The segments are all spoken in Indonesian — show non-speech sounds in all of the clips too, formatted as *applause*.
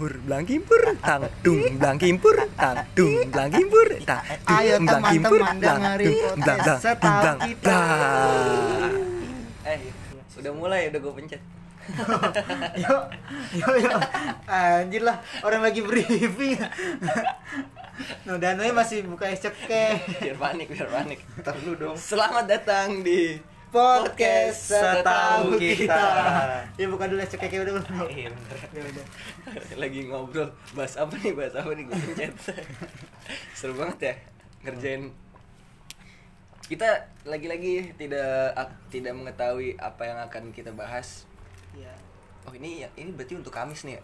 kimpur belang kimpur tang dung belang kimpur tang dung belang kimpur tang dung Ayo belang kimpur dengerin dung belang belang belang. Eh, udah mulai udah gue pencet. *laughs* yuk yuk yuk anjir lah orang lagi briefing no Danoy masih buka ceke Biar panik, biar panik. Ntar dong Selamat datang di podcast setahu kita. Kita. ya buka dulu ceke udah udah Iya, bener. udah lagi ngobrol. Bahas apa nih? Bahas apa nih? Gue pencet seru banget ya ngerjain. Kita lagi-lagi tidak ak- tidak mengetahui apa yang akan kita bahas. Ya oh ini ya ini berarti untuk Kamis nih ya?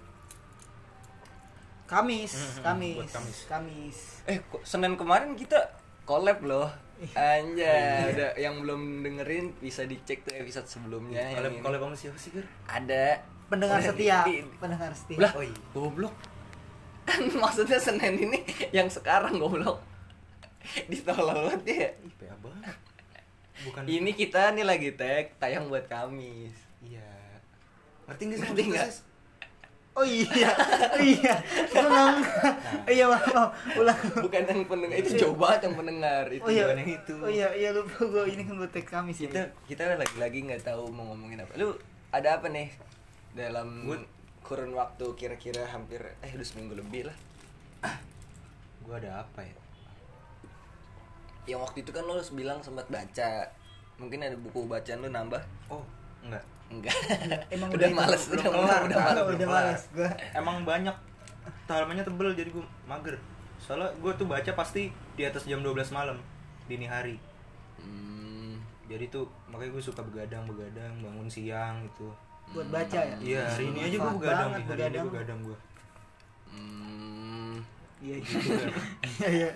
Kamis Mhm, Kamis Kamis. Kamis. Eh kok Senin kemarin kita collab loh Anjay, udah yang belum dengerin bisa dicek tuh episode sebelumnya Kalau kalau kamu siapa sih, Gur? ada pendengar setia di- di- pendengar setia Lah, Oh iya. goblok. Kan *laughs* maksudnya Senin ini yang sekarang goblok. Ditolol banget ya. Ih, banget. Bukan Ini kita nih lagi tag tayang buat Kamis. Iya. Ngerti enggak sih Ngerti? Oh iya oh iya Gua nggak- iya maaf maaf ulang Bukan yang pendengar itu jauh banget yang pendengar itu. oh iya yang itu. oh iya iya lupa gue ini kan buat tag Kamis Kita ya kita lagi-lagi nggak tahu mau ngomongin apa. Lu ada apa nih dalam Gua- kurun waktu kira-kira hampir eh udah seminggu lebih lah. Gua ada apa ya? Yang waktu itu kan lu bilang sempat baca. Mungkin ada buku bacaan lu nambah? Oh, enggak. Enggak. Emang udah udah males, itu, udah males, udah kan? males. Udah males gue Emang banyak halamannya tebel jadi gua mager. Soalnya gua tuh baca pasti di atas jam 12 malam dini hari. Hmm, Jadi tuh makanya gue suka begadang begadang bangun siang gitu. buat baca ya Iya, hari ini aja gue begadang banget nih, hari ini begadang. begadang gue. hmm. iya *laughs* gitu iya iya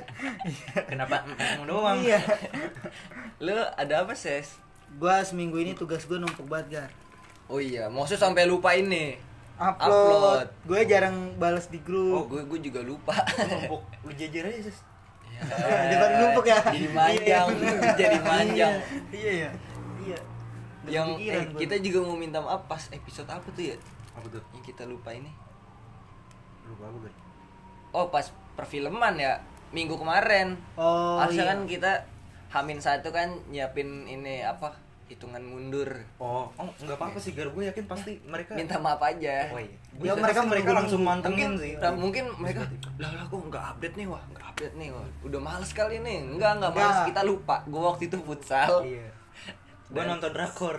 Kenapa emang doang? iya Lu ada apa, Ses? Gue seminggu ini tugas gue numpuk banget gar Oh iya, maksudnya sampai lupa ini. upload, gue jarang balas di Oh, grup gue gue juga lupa. Numpuk *laughs* lu jejer aja, Sis. Ya, Daripada numpuk ya Jadi manjang, Iya, *laughs* jadi manjang. iya iya iya Yang eh, gua. kita juga mau minta maaf pas episode apa tuh ya? Apa tuh? Yang kita lupa ini. Lupa apa, Gur? Oh, pas perfilman ya minggu kemarin. oh Harusnya iya. kan kita Hamin satu kan nyiapin ini apa? Hitungan mundur. Oh, oh enggak apa-apa sih, Gar. Gue yakin pasti mereka Minta maaf aja. Oh iya. Ya, mereka mereka langsung mungkin mantengin sih. nah, mungkin mereka lah lah kok nggak update nih wah nggak update nih wah udah males kali nih enggak enggak males kita lupa gue waktu itu futsal Iya. *laughs* Gue Dan- nonton drakor.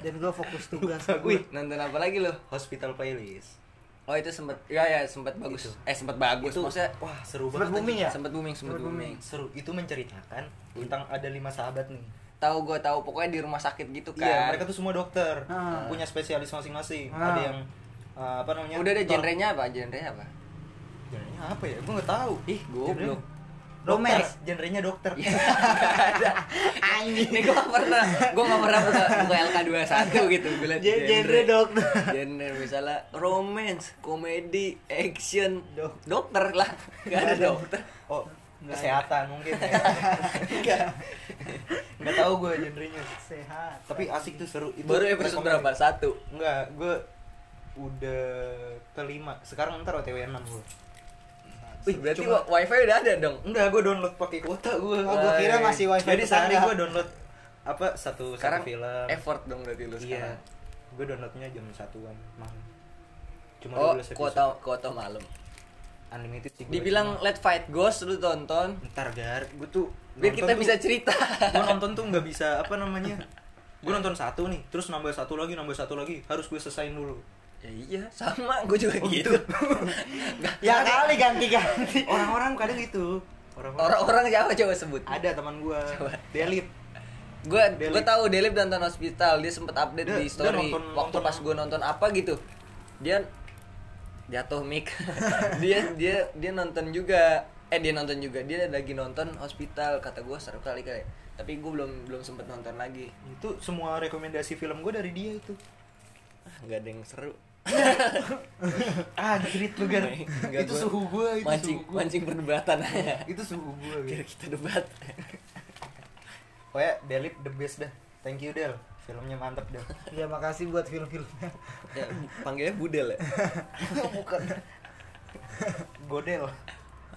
dan gue fokus tugas *laughs* wih nonton apa lagi lo Hospital Playlist. Oh itu sempet ya ya sempat bagus Itu. eh sempat bagus Itu maksudnya wah seru Sempet banget. booming anjing. ya? sempat booming sempat Sempet booming Seru. Itu menceritakan tentang ada lima sahabat nih. tahu gue tahu pokoknya di rumah sakit gitu kan Iya, mereka tuh semua dokter. Ah. Punya spesialis masing-masing. Ah. Ada yang uh, apa namanya? udah ada genrenya apa genrenya apa Genrenya apa ya? Gue nggak tahu. ih goblok Romance. Romance. Genrenya dokter. Iya, nggak ada anjing ini gue gak pernah gue gak pernah buka, buka LK21 gitu gue liat Gen- genre dokter. genre misalnya romance komedi action Dok- dokter lah gak ada dokter Oh, kesehatan mungkin. ya. enggak Nggak tahu gue genrenya. sehat Tapi asik tuh seru. Itu baru episode berapa satu Enggak, gue udah kelima. Sekarang ntar OTW 6 gue. Wih, berarti Cuma- wifi udah ada dong Enggak, gue download pakai kuota gue. Oh, gua kira masih wifi Jadi sehari tetangga. gue download apa satu sekarang satu film. effort dong berarti lu Iya. sekarang Gue downloadnya jam satuan malam. Cuma oh 12 episode. kuota kuota malam unlimited sih. dibilang cuma- Let Fight Ghost lu tonton ntar gar, gue tuh biar kita tuh- bisa cerita gue nonton tuh nggak bisa apa namanya *laughs* gue nonton satu nih terus nambah satu lagi nambah satu lagi harus gue selesain dulu ya iya sama gue juga Oh, gitu. gitu? *laughs* Ya kali ganti ganti orang-orang kadang gitu orang-orang siapa coba sebut? Ada teman gue Coba. Delip. Gue gue tahu Delip nonton hospital. Dia sempet update Dia- di dia story nonton- waktu nonton- pas gue nonton apa gitu. Dia jatuh mic. *laughs* Dia dia dia nonton juga. Eh dia nonton juga. Dia lagi nonton hospital. Kata gue seru kali kali. Tapi gue belum belum sempet nonton lagi. Itu semua rekomendasi film gue dari dia itu. Ah, nggak ada yang seru *laughs* ah girit lu gar. Itu gua suhu gue itu mancing suhu gue mancing perdebatan aja. Itu suhu gue biar kita debat. Oh ya Delip the best dah. Thank you Del. Filmnya mantep dah *laughs* ya makasih buat film-filmnya. Ya, panggilnya budel ya? *laughs* Bukan. Godel.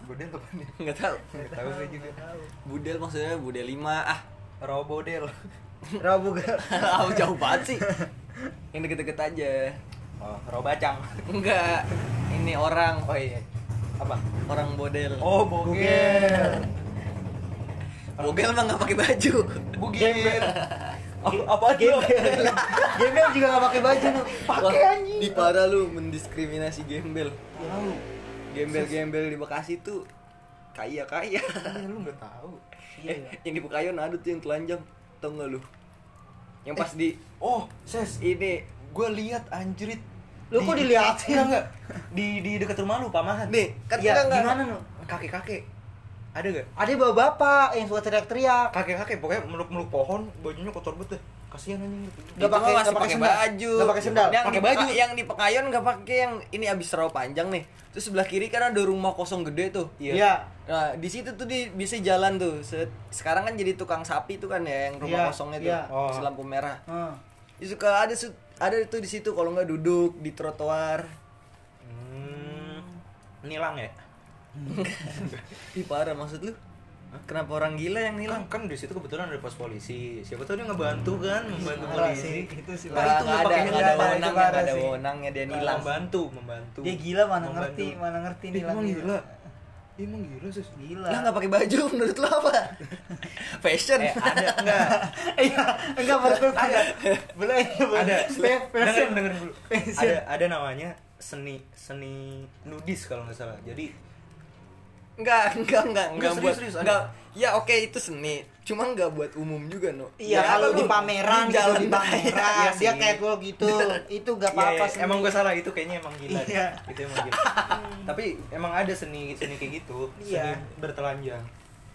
Godel apa nih? nggak tahu. Nggak tahu gue juga. budel maksudnya budel lima ah. Robodel. Rabu gak? ah jauh banget sih. Yang deket-deket aja Oh, robacang. *laughs* enggak ini orang Oh iya. Apa? orang bodel Oh, bogel. *laughs* bogel mah nggak pakai baju Bugil. *laughs* Apa Gembel. Gembel juga gak pakai baju lu. Pakai anjing. di parah lu mendiskriminasi gembel Tahu. gembel-gembel di Bekasi tuh kaya kaya Iya, lu nggak tahu. Iya, eh iya. yang di Pekayon ada tuh yang telanjang tau nggak lu yang pas di Oh, ses. ini Gue lihat anjrit. Lu kok diliatin? Enggak, *laughs* enggak. Di di dekat rumah lu, Pamahan. nih kan Ya, kita nggak gimana lu? Kakek-kakek. Ada gak? Ada bawa bapak yang suka teriak-teriak. Kakek-kakek pokoknya meluk-meluk pohon, bajunya kotor banget deh. Kasihan anjing gitu. Pakai- masih pakai baju Nggak pakai sendal. yang Pakai baju. Yang di Pekayon nggak pakai yang ini abis rawa panjang nih terus sebelah kiri kan ada rumah kosong gede tuh Iya. Nah, di situ tuh di bisa jalan tuh. Se- Sekarang kan jadi tukang sapi tuh kan ya, yang rumah Iya, kosongnya tuh, iya. Oh. lampu merah. Heeh. Itu suka ada ada itu di situ kalau nggak duduk di trotoar. Hmm. Nilang ya? *laughs* Ih parah maksud lu? Kenapa orang gila yang Kan, nilang? kan di situ kebetulan ada pos polisi. Siapa tahu dia ngebantu kan, membantu polisi. sih, itu sih. Pak, itu ada ada wewenangnya, ada wewenangnya dia Nilang. Membantu, membantu. Dia gila mana Membantu. ngerti, mana ngerti nilang Emang dia. gila. Emang gila sus. Gila. Lah nggak pakai baju menurut lu apa? *laughs* Fashion. Eh ada *laughs* enggak? Iya, enggak menurut ada. Boleh ada. Fashion. Dengerin dulu. Ada ada namanya seni seni nudis kalau nggak salah. Jadi Enggak, enggak, enggak, enggak Enggak, buat serius, enggak. Ya oke itu seni, cuma enggak buat umum juga, no. Iya, Ya, kalau di pameran di gitu, jalan di raya. pameran *laughs* Iya dia sih. kayak gue gitu. Itu gak Iya, apa-apa iya, sih. emang gue salah itu kayaknya emang gila. Iya. Itu emang gila. *laughs* Tapi emang ada seni seni kayak gitu, Iya. seni bertelanjang.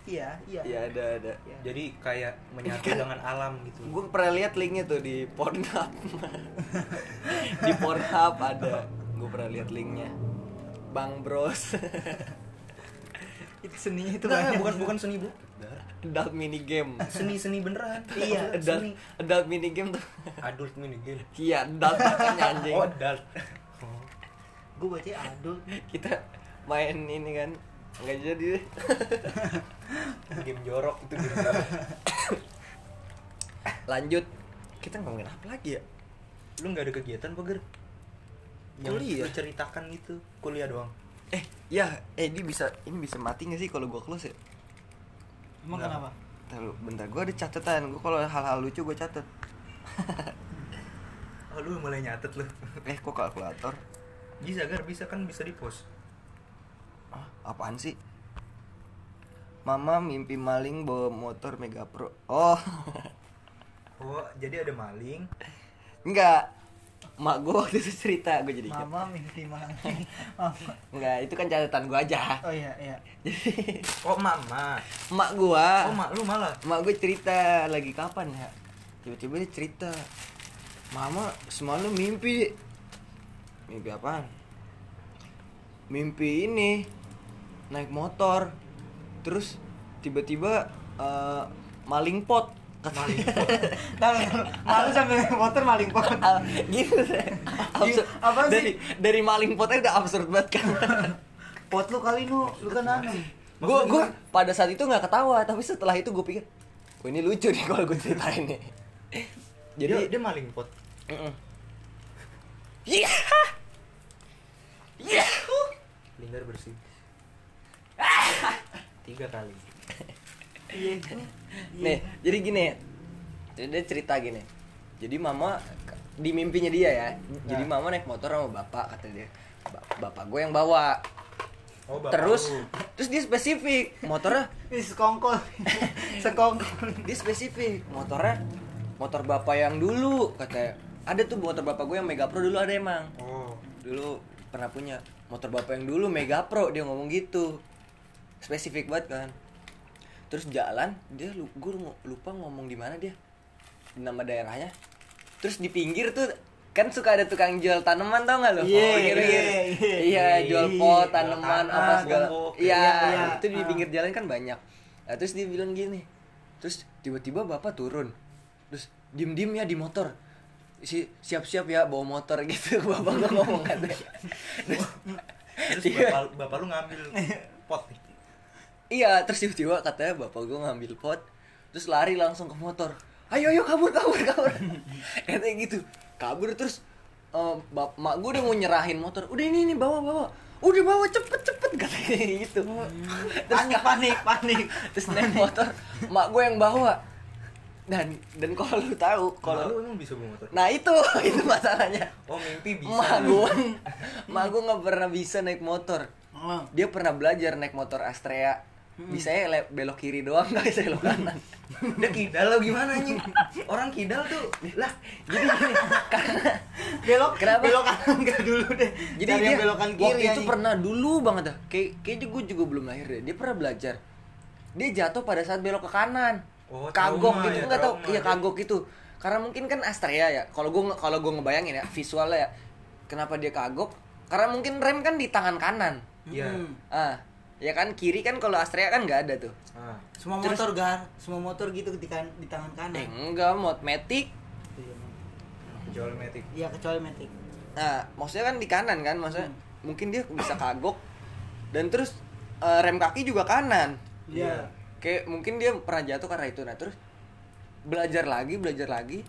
Iya, iya. Iya ada ada. Jadi kayak menyatu dengan alam gitu. Gue pernah lihat linknya tuh di Pornhub. *laughs* di Pornhub ada. Gue pernah lihat linknya. Bang Bros. Itu seninya itu Enggak, banyak. bukan bukan seni bu. Adult mini game. Seni seni beneran. *laughs* Iya, adult, seni. adult mini game tuh. Adult mini game. Iya, adult makanya anjing. Oh, adult. *laughs* Gue baca adult. Kita main ini kan nggak jadi game jorok itu game jorok. *laughs* Lanjut. Kita ngomongin apa lagi ya? Lu nggak ada kegiatan apa ger? Yang Kuliah. ceritakan gitu kuliah doang. Eh, ya, eh ini bisa ini bisa mati gak sih kalau gua close ya? Emang Nggak. kenapa? Bentar, lu, bentar, gua ada catatan. Gua kalau hal-hal lucu gua catat. Oh, lu mulai nyatet lu. Eh, kok kalkulator? bisa gar, bisa kan bisa di post. Ah, apaan sih? Mama mimpi maling bawa motor Mega Pro. Oh, Oh, jadi ada maling. enggak. Mak gua waktu itu cerita, gua jadi. Mama mimpi. Mama. *laughs* Enggak, itu kan catatan gua aja. Oh iya, iya. Jadi *laughs* Oh, mama. mak gua, Oh, mak lu malah. mak gue cerita lagi kapan ya? Tiba-tiba dia cerita, Mama semalam mimpi. Mimpi apaan? Mimpi ini naik motor, terus tiba-tiba eh, maling pot. Maling *laughs* Tahu, malu sambil naik motor maling pot. *laughs* Gitu. Absurd. Apaan sih? dari dari maling potnya udah absurd banget kan. *laughs* Pot lu kali lu, lu kan anu. gue gue pada saat itu nggak ketawa tapi setelah itu gue pikir oh ini lucu nih kalau gue ceritain nih Jadi jadi dia, maling pot. Iya iya Linggar bersih. Tiga kali. Iya. nih jadi gini jadi dia cerita gini. Jadi mama di mimpinya dia ya jadi mama naik motor sama bapak kata dia. Ba- bapak gue yang bawa. Oh, bapak terus lu. terus dia spesifik. Motornya? *laughs* Sekongkol. *laughs* sekongkol. dia spesifik. Motornya motor bapak yang dulu katanya ada tuh motor bapak gue yang Mega Pro dulu ada emang. Oh. dulu pernah punya motor bapak yang dulu Mega Pro dia ngomong gitu. Spesifik banget kan terus jalan dia gue lupa ngomong di mana dia. Nama daerahnya. Terus di pinggir tuh kan suka ada tukang jual tanaman tau gak lo Iya, Pinggir-pinggir. iya, jual Iya, pot tanaman apa segala. iya Iya, iya. itu di Ah. pinggir jalan kan banyak. Nah, terus dia bilang gini. Terus tiba-tiba bapak turun. Terus diem diem ya di motor. Si siap-siap ya bawa motor *laughs* gitu. Bapak ngomong katanya. Terus, terus bapak, bapak lu ngambil pot nih Iya, terus tiba-tiba katanya bapak gue ngambil pot, terus lari langsung ke motor. Ayo, ayo kabur, kabur, kabur. *laughs* katanya gitu. Kabur terus bap mak gue udah mau nyerahin motor. Udah ini ini bawa bawa. Udah bawa cepet cepet *laughs* katanya gitu. Terus panik panik panik *laughs* terus naik motor, mak gue yang bawa. Dan dan kalau lu tahu kalau lu emang bisa bawa motor Nah itu itu masalahnya. oh mimpi bisa Mak gue, mak gue nggak pernah bisa naik motor. Dia pernah belajar naik motor Astrea. Bisa ya belok kiri doang nggak *laughs* bisa belok kanan. Udah kidal lo gimana anjing orang kidal tuh lah Jadi gini, *laughs* karena belok Kenapa? belok kanan enggak dulu deh jadi Cari dia belokan kiri waktu itu pernah dulu banget dah. Kayak kayaknya gue juga belum lahir deh. Dia pernah belajar. Dia jatuh pada saat belok ke kanan. Oh, kagok gitu ya, nggak tahu. trauma Iya ya. kagok itu. Karena mungkin kan Astrea ya. Kalau gue kalau gue ngebayangin ya visualnya ya. Kenapa dia kagok? Karena mungkin rem kan di tangan kanan. iya Hmm. Ah, ya kan kiri kan kalau Astrea kan nggak ada tuh. ah. semua Terus- motor gar semua motor gitu di, kan, di tangan kanan Eh enggak, mod matic. Iya, kecuali metik iya kecuali metik Nah, maksudnya kan di kanan kan, maksudnya Hmm. mungkin dia bisa kagok dan terus eh, rem kaki juga kanan. iya Kayak mungkin dia pernah jatuh karena itu. Nah, terus belajar lagi, belajar lagi.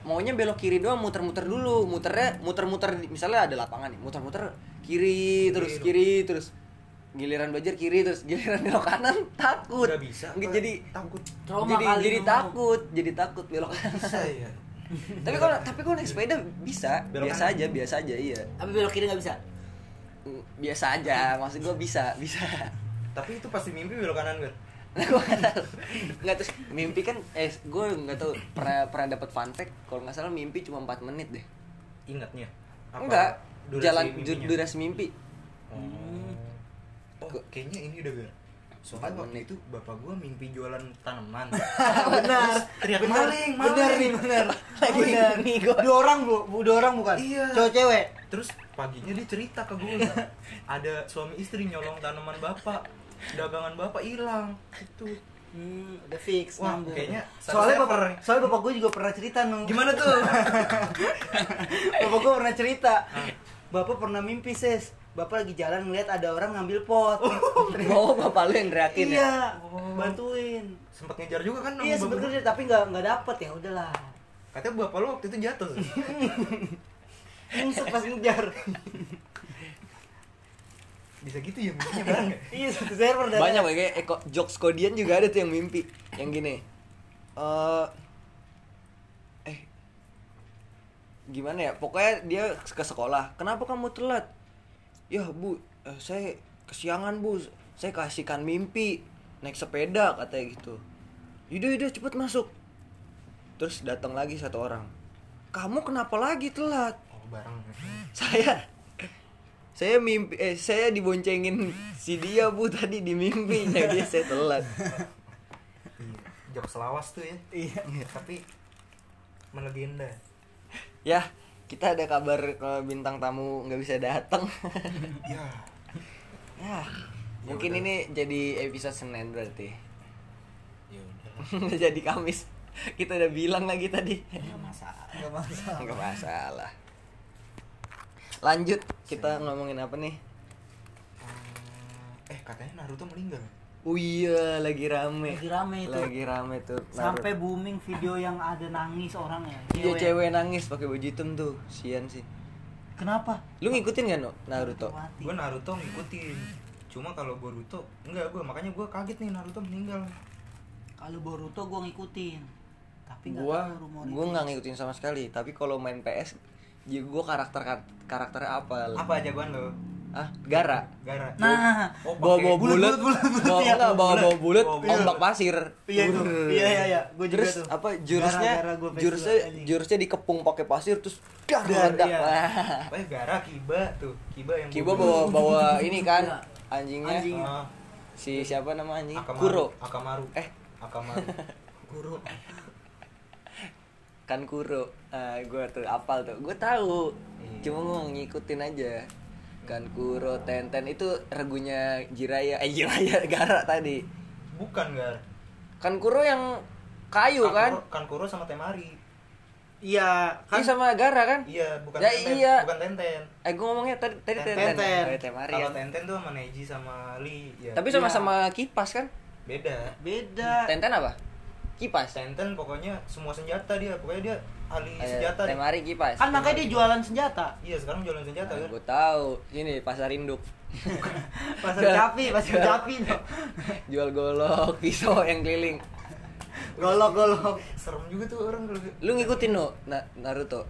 Maunya belok kiri doang, muter-muter dulu. Muternya muter-muter misalnya ada lapangan nih, muter-muter kiri, terus dong. kiri terus giliran belajar kiri terus giliran belok kanan takut. Bisa, Nggak, Pak. jadi takut Trauma jadi kali jadi takut, jadi takut belok kanan. bisa ya *laughs* tapi kalau tapi kalau naik sepeda bisa, Belok biasa kanan. aja, biasa aja iya. tapi belok kiri nggak bisa Mm, biasa aja maksud gue bisa bisa tapi itu pasti mimpi belok kanan kan nah gue nggak tahu nggak terus mimpi kan eh gue nggak tahu pernah pernah dapat fun fact kalau nggak salah mimpi cuma 4 menit deh ingatnya Apa enggak durasi jalan mimpinya? durasi mimpi oh, oh. Kayaknya ini udah gue soalnya waktu itu bapak gua mimpi jualan tanaman. *laughs* Benar. Teriak benar. maling, benar maling. nih benar. *laughs* Lagi benar nih gua. dua orang bu. Bu dua orang bukan? Iya. cowok cewek? Terus paginya dia cerita ke gue *laughs* ada suami istri nyolong tanaman bapak. Dagangan bapak hilang. Itu hmm, udah fix Wah, nyambung. kayaknya soalnya bapak server. soalnya bapak gue juga pernah cerita nung gimana tuh? Bapak gue pernah cerita. Bapak pernah mimpi ses bapak lagi jalan ngeliat ada orang ngambil pot. *laughs* Oh bapak lu yang teriakin ya? Iya Oh. bantuin. Sempat ngejar juga kan iya bapak sebetulnya tapi nggak nggak dapet ya udahlah. Katanya bapak lu waktu itu jatuh. *laughs* Nyungsep pas ngejar. Bisa gitu ya mimpinya bareng ya *laughs* iya satu server dan banyak kayak Eko jokes kodian juga ada tuh yang mimpi. Yang gini. Eh eh gimana ya? Pokoknya dia ke sekolah. Kenapa kamu telat ya bu eh, saya kesiangan bu. Saya kasihkan mimpi naik sepeda katanya gitu. Yaudah yaudah cepet masuk. Terus datang lagi satu orang. Kamu kenapa lagi telat? Oh bareng. Saya saya mimpi eh saya diboncengin si dia bu tadi di mimpi jadi saya telat. Iya jok selawas tuh ya. Iya. Tapi melegenda ya kita ada kabar kalau bintang tamu nggak bisa datang. *laughs* Ya. Ya mungkin ini jadi episode senin berarti. Ya udah. *laughs* Jadi kamis. Kita udah bilang lagi tadi. Nggak masalah. Nggak masalah. Nggak masalah. Lanjut kita ngomongin apa nih? Eh katanya Naruto meninggal oh iya lagi rame. Lagi rame itu. lagi rame tuh sampai booming video yang ada nangis orangnya iya cewek. nangis pakai baju hitam tuh. Sian sih. Kenapa? Lu ngikutin gak no Naruto? Gue Naruto ngikutin. Cuma kalau Boruto enggak gue makanya gue kaget nih Naruto meninggal. Kalau Boruto gue ngikutin tapi nggak gua tahu rumor gua itu. nggak ngikutin sama sekali. Tapi kalau main PS ya gua karakter karakternya apa? Apa jagoan lo ah Gara. Gara. Nah, oh, bawa bawa pakai- bulat. bulat, bawa iya. enggak bawa bawa bulat Bawa ombak pasir. Iya itu. Iya, iya, iya. Gua juga terus tuh. apa jurusnya? Gara-gara gua PS jurusnya jurusnya dikepung pakai pasir terus dar meledak. iya. Wah. apa Gara Kiba tuh. Kiba yang Kiba bawa bawa *laughs* ini kan Iya. anjingnya. Anjing. Ah, si siapa nama anjing? Akamaru. Kuro. Akamaru. Eh. Akamaru. *laughs* Guru. kan Kuro. Ah gue tuh apal tuh. Gue tahu. Cuma gue ngikutin aja kan Kuro Tenten itu regunya Jiraya eh Jiraya *laughs* Gara tadi bukan Gar kan Kuro yang kayu kan Kankuro, Kankuro sama Temari Iya, Kan kan sama Gara kan? Iya, bukan Ya, Tenten. iya. Bukan Tenten. Eh gue ngomongnya tadi tadi Tenten. Tenten. Tenten. Oh, Temari. Kalau ya. Tenten tuh sama Neji sama Lee. Ya. Tapi sama-sama kipas kan? beda. beda. Tenten apa? Kipas. Tenten pokoknya semua senjata dia. Pokoknya dia ahli Eh, senjata deh. Temari kipas. Kan makanya dia jualan senjata. Iya, sekarang jualan senjata kan. gue tahu. Ini pasar induk. *laughs* Pasar Capi, *laughs* pasar Capi no. *laughs* Jual golok, pisau yang keliling. Golok-golok. Serem juga tuh orang Lu ngikutin no Na- Naruto.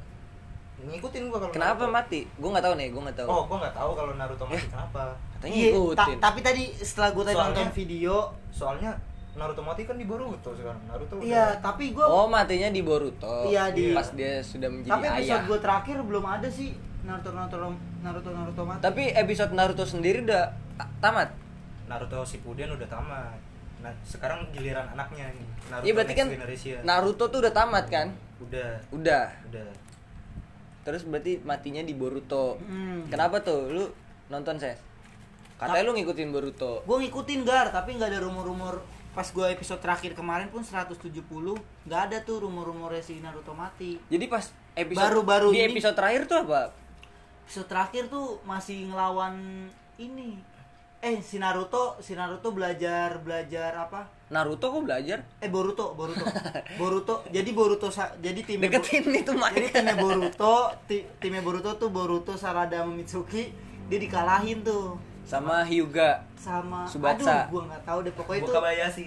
ngikutin gua kalau Kenapa Naruto. mati? Gue nggak tahu nih, gue nggak tahu. Oh, gua nggak tahu kalau Naruto mati kenapa. Katanya Iya, ta- ngikutin. tapi tadi setelah gue tadi Soalnya- nonton video, Soalnya Naruto mati kan di Boruto sekarang. Naruto udah- iya, tapi gue Oh, matinya di Boruto. Iya, di- pas dia sudah menjadi tapi episode ayah. gue terakhir belum ada sih Naruto Naruto Naruto Naruto mati. Tapi episode Naruto sendiri udah ta- tamat. Naruto Shippuden udah tamat. Nah, sekarang giliran anaknya nih. Naruto Iya berarti kan Generation. Naruto tuh udah tamat kan? udah Udah. udah. Terus berarti matinya di Boruto. Hmm. Kenapa tuh? Lu nonton ses? Katanya lu ngikutin Boruto. gue ngikutin gar, tapi nggak ada rumor-rumor pas gue episode terakhir kemarin pun 170 nggak ada tuh rumor-rumornya si Naruto mati. Jadi pas episode Baru-baru di ini- episode terakhir tuh apa? Episode terakhir tuh masih ngelawan ini. Eh si Naruto, si Naruto belajar belajar apa? Naruto kok belajar? Eh Boruto, Boruto. *laughs* Boruto. Jadi Boruto jadi tim Deketin itu mic. Jadi timnya Boruto, ti- timnya Boruto tuh Boruto, Sarada, Mitsuki, dia dikalahin tuh Sama Hyuga. sama Subatsa. aduh gua nggak tahu deh pokoknya itu Buka Bayashi.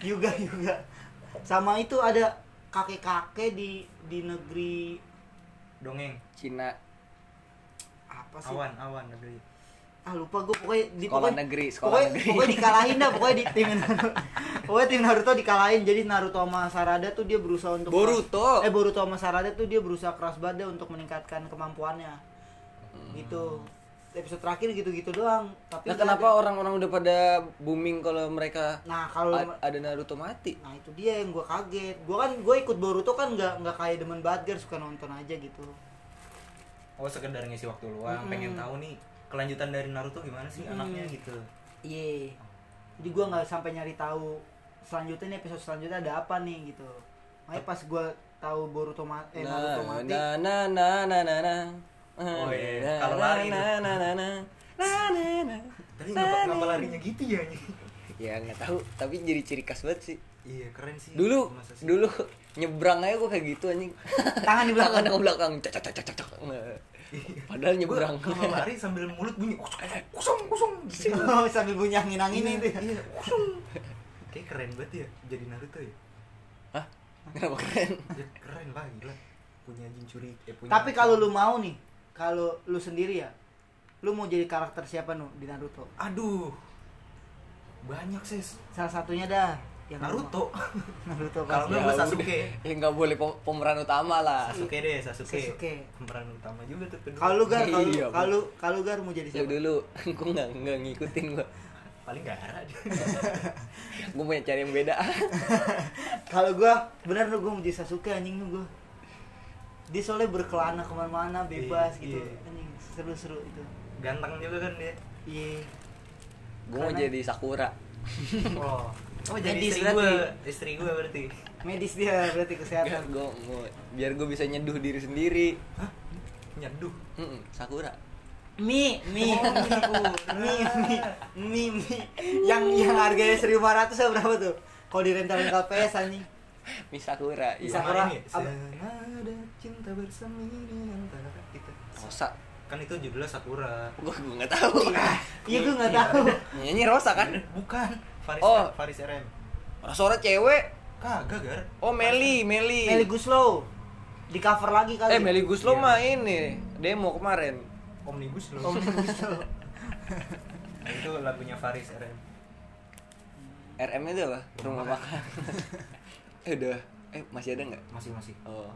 juga *laughs* juga sama itu ada kakek-kakek di di negeri Dongeng. Cina. apa sih Awan, awan negeri. ah lupa gue pokoknya di Sekolah pokoknya, negeri, sekolah pokoknya, negeri. pokoknya dikalahin dah pokoknya di *laughs* tim Naruto pokoknya tim Naruto dikalahin jadi Naruto sama Sarada tuh dia berusaha untuk Boruto. eh Boruto sama Sarada tuh dia berusaha keras banget untuk meningkatkan kemampuannya gitu episode terakhir gitu-gitu doang tapi Nah, kenapa ada- orang-orang udah pada booming kalau mereka nah kalau a- ada Naruto mati? nah itu dia yang gue kaget gue kan gue ikut Boruto kan nggak nggak kayak demen banget Gar, suka nonton aja gitu Oh, sekedar ngisi waktu luang, Mm-mm. pengen tahu nih kelanjutan dari Naruto gimana sih Mm-mm. anaknya gitu. Iya. Jadi gue nggak sampai nyari tahu selanjutnya nih episode selanjutnya ada apa nih gitu. Makanya pas gue tahu Boruto mati, eh Naruto Nah, mati, nah, nah, nah, nah, nah, nah. Oh, iya. Nah, Kalau lari nah, nah, nah, nah. Nah, nah, nah. Tapi ngapa, ngapa larinya gitu ya? Ya nggak tahu, tapi jadi ciri khas banget sih. iya, keren sih. Dulu, dulu nyebrang aja gue kayak gitu anjing. Tangan di belakang. Tangan ke belakang. Cak, cak, cak, cak, cak. Nah, Padahal nyebrang. kalau lari sambil mulut bunyi kosong kosong kosong. Oh, sambil bunyi angin angin Iya, itu. ya. Iya, kosong. Kayak keren banget ya jadi Naruto ya. Hah? Kenapa keren? Ya keren lah gila. Punya Jinchuri eh punya Tapi kalau lu mau nih, kalau lu sendiri ya, lu mau jadi karakter siapa nu di Naruto? aduh. Banyak ses. Salah satunya dah yang Naruto. mau. *laughs* Naruto Kalau pasti. enggak gua Sasuke. Ya nggak boleh pem- pemeran utama lah. Sasuke deh, Sasuke. Sasuke. Pemeran utama juga tuh kedua. Kalau lu gar, *laughs* kalau Iya, kalau kalau gar mau jadi Lu siapa? dulu, *laughs* gue nggak nggak ngikutin gue. paling gak ada. Gue punya cari yang beda. Kalau gua bener lu gua mau jadi Sasuke anjing lu gua. Dia soalnya berkelana ke mana-mana bebas Iya, gitu. iya. Anjing seru-seru itu. Ganteng juga kan dia. Iya. Gue mau jadi Sakura. *laughs* Oh. Oh jadi Medis istri gua, istri gua berarti. Medis dia berarti kesehatan. gue mau, biar gue bisa nyeduh diri sendiri. Hah? Nyeduh. Mm-mm, Sakura. Mi, mi, Oh, mi, Sakura. mi, mi, mi, mi. Yang yang harganya 1500 berapa tuh? Kalau di rental rental PS anjing. Mi Sakura. Mi Iya. Sakura. Sama ini, cinta bersemi di antara kita. Rosa. Kan itu judulnya Sakura. Gue gue nggak tahu. Iya gua enggak tahu. Nyanyi Rosa kan? Bukan. Faris Oh. Faris RM. Suara cewek. Kagak, Gar. Oh Meli, Meli. Meli Guslow. Di cover lagi kali. Eh Meli Guslo Iya. mah ini demo kemarin. Omnibus loh. Meli Guslow. Nah, itu lagunya Faris RM. RM itu apa? Rumah makan. *laughs* eh udah. Eh masih ada nggak? Masih masih. Oh.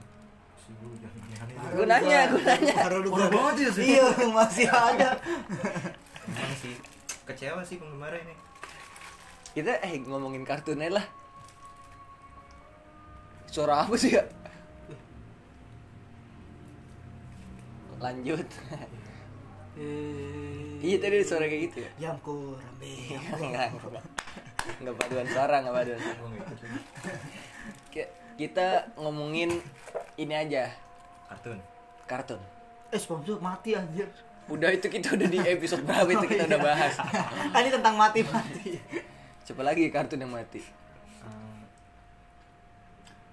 Gua nanya, gua nanya. Baru lu banget ya, sih. Iya, masih *laughs* ada. Emang sih kecewa sih penggemarnya ini. Kita eh ngomongin kartun aja lah. Suara apa sih ya? Lanjut. iya tadi suara kayak gitu ya? Yang kurang be. Enggak, enggak. Enggak paduan suara, enggak paduan kita ngomongin ini aja Kartun. kartun. Eh sponsor mati anjir. Udah itu kita udah di *laughs* episode berapa itu kita udah bahas. Ah, *laughs* ini tentang mati-mati. Coba lagi kartun yang mati. Hmm,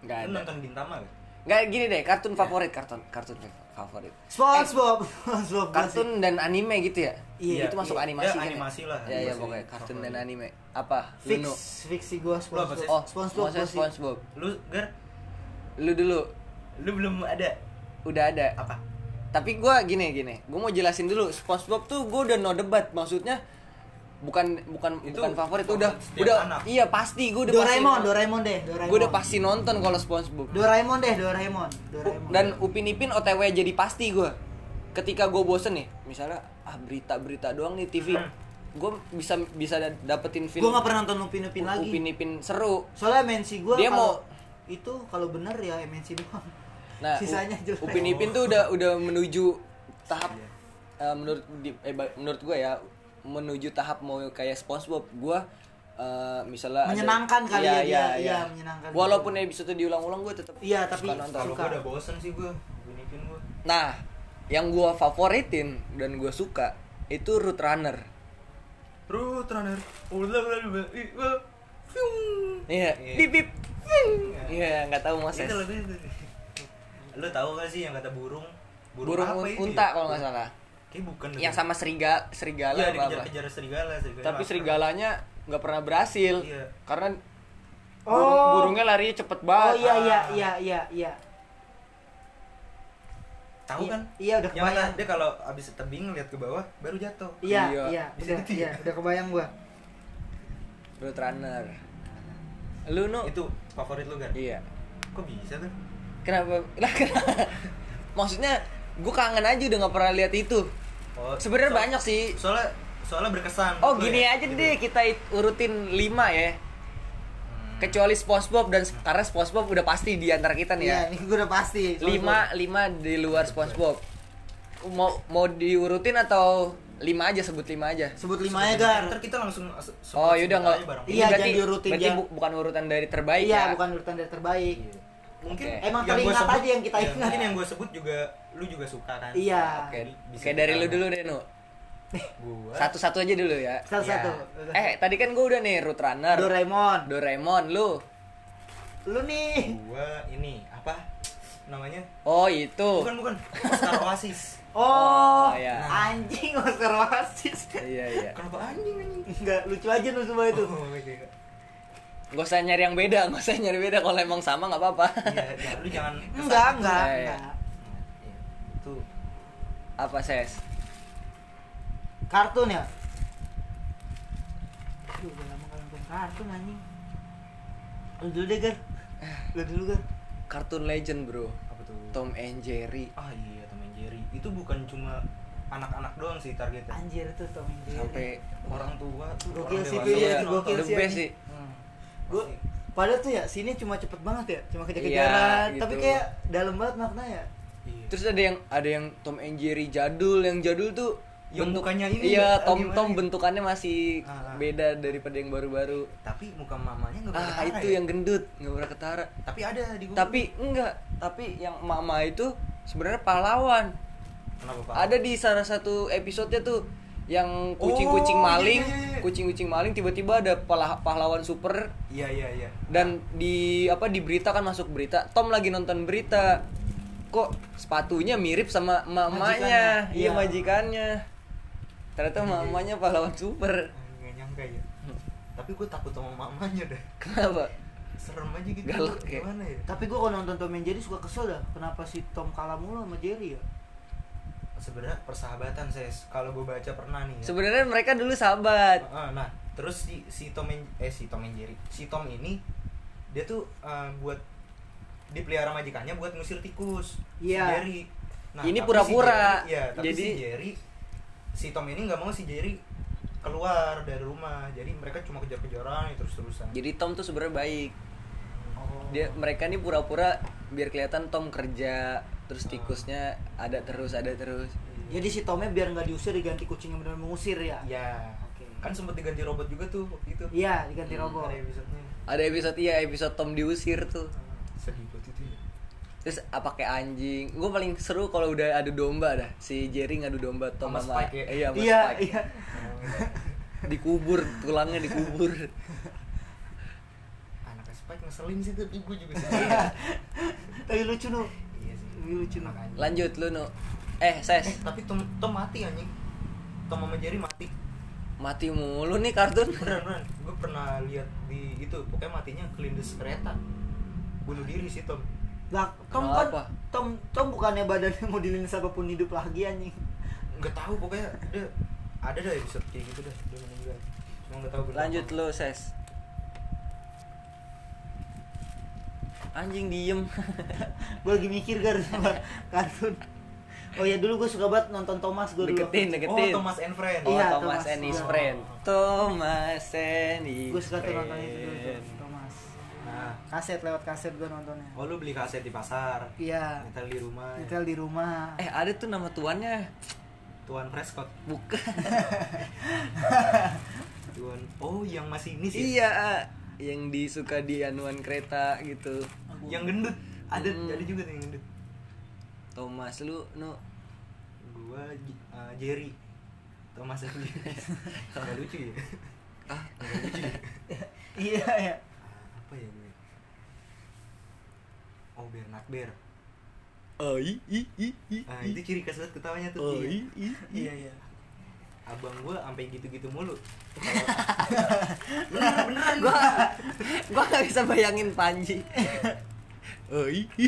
Nggak ada. nonton Gintama gak? Nggak gini deh, kartun favorit, kartun kartun favorit. SpongeBob. SpongeBob. Kartun dan anime gitu ya? Iya, itu masuk iya. animasi Ya, kan? animasi lah, Ya, ya animasi pokoknya kartun dan anime. Apa? fix Lu, Nu? fix sih gua SpongeBob. Oh, SpongeBob sih. SpongeBob. Lu Gar, Lu dulu lu belum ada udah ada. apa? Tapi gua gini gini, gua mau jelasin dulu. SpongeBob tuh gua udah no debat, maksudnya bukan bukan Itu bukan favorit favorit udah udah anak. iya pasti gua udah Doraemon, pasti Doraemon deh, Doraemon. gua udah pasti nonton kalau SpongeBob Doraemon deh, Doraemon. Doraemon. dan Upin Ipin OTW jadi pasti gua ketika gua bosen nih misalnya ah berita berita doang nih TV Hmm. gua bisa bisa da- dapetin film gua nggak pernah nonton Upin Ipin lagi. Upin Ipin seru Soalnya MNC gua Dia kalau mau- itu kalau bener ya MNC doang. nah Sisanya jelek. Upin Ipin tuh udah udah menuju tahap Iya. eh, menurut di- eh, menurut gua ya menuju tahap mau kayak SpongeBob gua eh, misalnya ada- Menyenangkan kali Iya, ya iya, dia, iya. iya, menyenangkan. walaupun episode diulang-ulang gua tetap Iya, tapi suka nonton. Kalau Suka. gua udah bosen sih gua Upin Ipin gua. Nah, yang gua favoritin dan gua suka itu Root Runner. Root Runner. Fiung. Iya, Iya. bip bip. Fing. Iya, nggak tahu Moses. Itu lagu itu. Lu tahu gak sih yang kata burung? Burung apa un- itu unta ya? kalau nggak salah. Kayak bukan. Yang sama seriga, serigala Iya, apa apa. dikejar-kejar serigala, serigala. Tapi serigalanya nggak pernah berhasil. Iya. Karena Oh. burung- burungnya larinya cepet Oh banget. iya iya iya iya iya. Tahu Iya, kan? iya, udah Yang kebayang. kata dia kalau abis tebing lihat ke bawah baru jatuh. Iya, Iya. iya, Bisa udah, gitu iya, ya? udah kebayang gua. Root Runner. Lu nu? Itu favorit lu kan? Iya. Kok bisa tuh? Kenapa? Lah kenapa? *laughs* Maksudnya gue kangen aja udah nggak pernah lihat itu. Oh, Sebenarnya so- banyak sih. Soalnya soalnya berkesan. Oh gini ya? aja Gitu. deh kita it- urutin 5 ya. Kecuali SpongeBob dan karena SpongeBob udah pasti di antara kita nih ya. Iya, ini gua udah pasti. lima lima di luar SpongeBob. Mau mau diurutin atau lima aja sebut lima aja. Sebut lima ya, Gar. Ntar kita langsung Oh yaudah nggak. aja Iya, berarti, jangan diurutin, berarti bu- bukan urutan dari terbaik Iya, ya. bukan urutan dari terbaik. Iya. Mungkin Oke. Emang teringat sebut- aja yang kita iya, ingat. Mungkin yang gue sebut juga lu juga suka kan? Iya. Oke, Bisa Oke dari lu dulu deh Nu. Gua Satu-satu aja dulu ya. Satu-satu. Eh tadi kan gue udah nih Root Runner. Doraemon. Doraemon lu. Lu nih. gua ini apa namanya? Oh itu. Bukan bukan Oscar Oasis. *laughs* Oh, Oh, iya. anjing Oscar Oasis. Iya iya. Kenapa anjing anjing? Enggak lucu aja lu semua itu. Oh, iya. Gak usah nyari yang beda, gak usah nyari beda. Kalau emang sama nggak apa-apa. Iya, ya, lu jangan ke sana. Enggak, enggak, Iya, enggak. Iya. Itu Apa ses? Kartun ya? Aduh, udah lama gak nonton kartun anjing. Lu dulu deh, Gar. Lu dulu, Gar. Kartun Legend bro. apa tuh? Tom and Jerry. Ah iya, Tom and Jerry. Itu bukan cuma anak-anak doang sih targetnya. Anjir tuh Tom and Jerry. Sampai Orang tua tuh. Gokil orang sih, iya, gokil the sih, best anjing. sih. Hmm. Gua Pasti. padahal tuh ya sini cuma cepet banget ya, cuma Iya, kejar-kejaran, gitu. tapi kayak dalam banget maknanya. Iya. Terus ada yang ada yang Tom and Jerry jadul, yang jadul tuh Yang mukanya ini Iya, ya, Tom gimana Tom ya? bentukannya masih Ah, ah. beda daripada yang baru-baru. tapi muka mamanya nggak pernah Ah, ketara itu ya? yang gendut, nggak pernah ketara. tapi ada di Google. Tapi enggak, tapi yang mama itu sebenarnya pahlawan. kenapa Ada di salah satu episodenya tuh yang kucing-kucing Oh, maling, iya, iya, iya. kucing-kucing maling tiba-tiba ada pahlawan super iya iya iya dan di apa di berita kan masuk berita Tom lagi nonton berita kok sepatunya mirip sama mamanya Majikannya, iya iya. majikannya ternyata Iya, iya. mamanya pahlawan super nggak nyangka ya tapi gue takut sama mamanya dah kenapa serem aja gitu Galak ya? gimana ya Tapi gua kalau nonton Tom and Jerry suka kesel dah. Kenapa si Tom kalah mulu sama Jerry ya? sebenarnya persahabatan saya kalau gue baca pernah nih ya. sebenarnya mereka dulu sahabat Ah, nah terus si si Tom and, eh si Tom and Jerry si Tom ini dia tuh eh, buat dipelihara majikannya buat ngusir tikus Iya. si Jerry Nah, Ini pura-pura. si Jerry, ya tapi Jadi- si Jerry si Tom ini nggak mau si Jerry keluar dari rumah jadi mereka cuma kejar-kejaran terus terusan jadi Tom tuh sebenarnya baik Oh. dia mereka nih pura-pura biar kelihatan Tom kerja terus tikusnya ada terus ada terus Jadi si Tomnya biar nggak diusir diganti kucing yang benar mengusir ya? ya Oke. kan sempat diganti robot juga tuh waktu itu Iya, diganti Hmm, robot. ada episodenya ada episode iya episode Tom diusir tuh sedih banget itu ya. Terus apa kayak anjing? Gue paling seru kalau udah adu domba dah. Si Jerry ngadu domba Tom Sama sama, Spike ya? iya, sama iya Spike. iya *laughs* Dikubur, tulangnya dikubur. *laughs* anak Spike ngeselin sih tapi gue juga *laughs* sih tapi lucu nu iya sih Lucu. Makanya. Lanjut lu no. Eh, Ses. eh tapi Tom Tom mati anjing Tom sama Jerry mati Mati mulu nih kartun. beneran beneran gue pernah lihat di itu pokoknya matinya kelindes kereta bunuh diri sih Tom lah Tom Kenapa? kan Tom Tom bukannya badannya mau dilindas apa pun hidup lagi anjing nggak tahu pokoknya dia ada dah episode kayak gitu dah dia meninggal cuma nggak tahu bener Lanjut lu, Ses. Anjing diem. *laughs* gue lagi mikir gar sama kartun oh ya dulu gue suka banget nonton Thomas gue dulu Deketin, oh deketin. Thomas and Friends Oh, Iya, Thomas, Thomas. and his Iya. friend. Thomas and his gue suka tuh nonton itu dulu friend. Nah. Kaset lewat kaset gue nontonnya. Oh lu beli kaset di pasar? Iya. Nyetel di rumah ya. nyetel di rumah. Eh, ada tuh nama tuannya. Tuan Prescott. Bukan. *laughs* Tuan oh yang masih ini sih? Iya, yang disuka di anuan kereta gitu. yang gendut. Ada Hmm. ada juga tuh yang gendut. Thomas lu no gua uh, Jerry. Thomas Jerry *laughs* Nggak lucu ya? Ah Nggak lucu ya? *laughs* Iya ya apa ya gue? Oh Bernard Bear ai i i i nah itu ciri khas banget ketawanya tuh. Ai Iya. i iya iya. Abang gua sampai gitu-gitu mulu. Gua gua gak bisa bayangin Panji. Ai i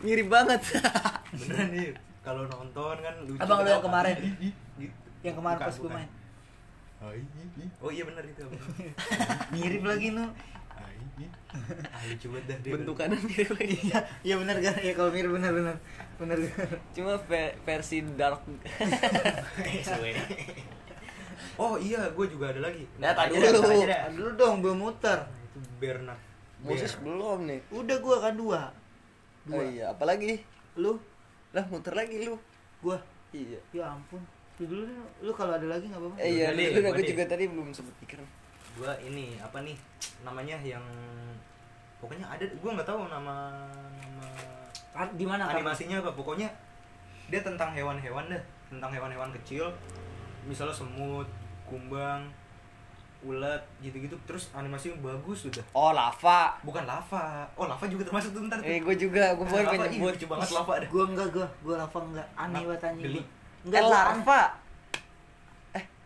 mirip banget. Beneran nih kalau nonton kan lucu Abang lu yang kemarin? Ih, ih. yang kemarin Bukan, pas gue main. Ai, ih, ih. oh iya bener itu abang. Mirip lagi nu *laughs* lucu banget dah bentukannya mirip lagi iya iya benar kan ya kalau mirip benar benar. Benar cuma ve- versi dark. Oh iya gue juga ada lagi. Nah, dah, dulu. dah. dulu dong belum muter. Nah, itu Bernard. Moses belum nih. Udah gue kan dua. Oh dua iya apalagi? Lu? Lah muter lagi lu. Gue iya. Ya ampun. Lu dulu lu kalau ada lagi nggak apa-apa. Eh, iya lu aku juga tadi belum sempet pikir gua ini apa nih namanya yang pokoknya ada gua nggak tahu nama nama di mana Kak? animasinya apa pokoknya dia tentang hewan-hewan deh tentang hewan-hewan kecil misalnya semut kumbang ulat gitu-gitu terus animasinya bagus udah oh lava bukan lava oh lava juga termasuk tuh ntar tuh. eh gue juga gue lava ih, menyebut lucu banget lava dah Gua enggak gua, gua lava enggak. Aneh banget anjing. eh Enggak gua aneh.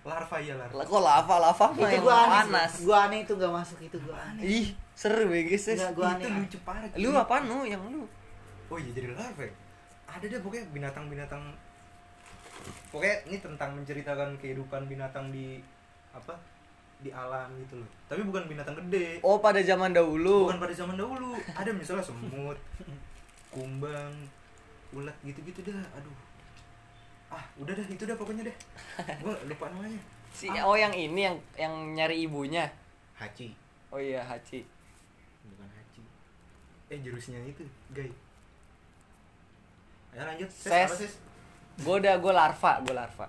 Larva ya larva. Lah kok lava lava mah Itu gua aneh. panas. Sih. Gua aneh itu enggak masuk itu gua aneh. ih seru ya guys Enggak, gua itu aneh. lucu parah lu apa nu yang lu? Oh iya jadi larva ya? ada deh pokoknya binatang-binatang. Pokoknya ini tentang menceritakan kehidupan binatang di apa di alam gitu loh. Tapi bukan binatang gede. Oh pada zaman dahulu. Bukan pada zaman dahulu. Ada misalnya semut kumbang ulat gitu-gitu dah. Aduh ah udah dah itu dah pokoknya deh. Gua lupa namanya. Si oh yang ini yang yang nyari ibunya? Hachi. Oh iya Hachi. Bukan hachi. Eh jurusnya itu guys ya lanjut. Ses. apa, Ses? gue udah gue larva gue larva.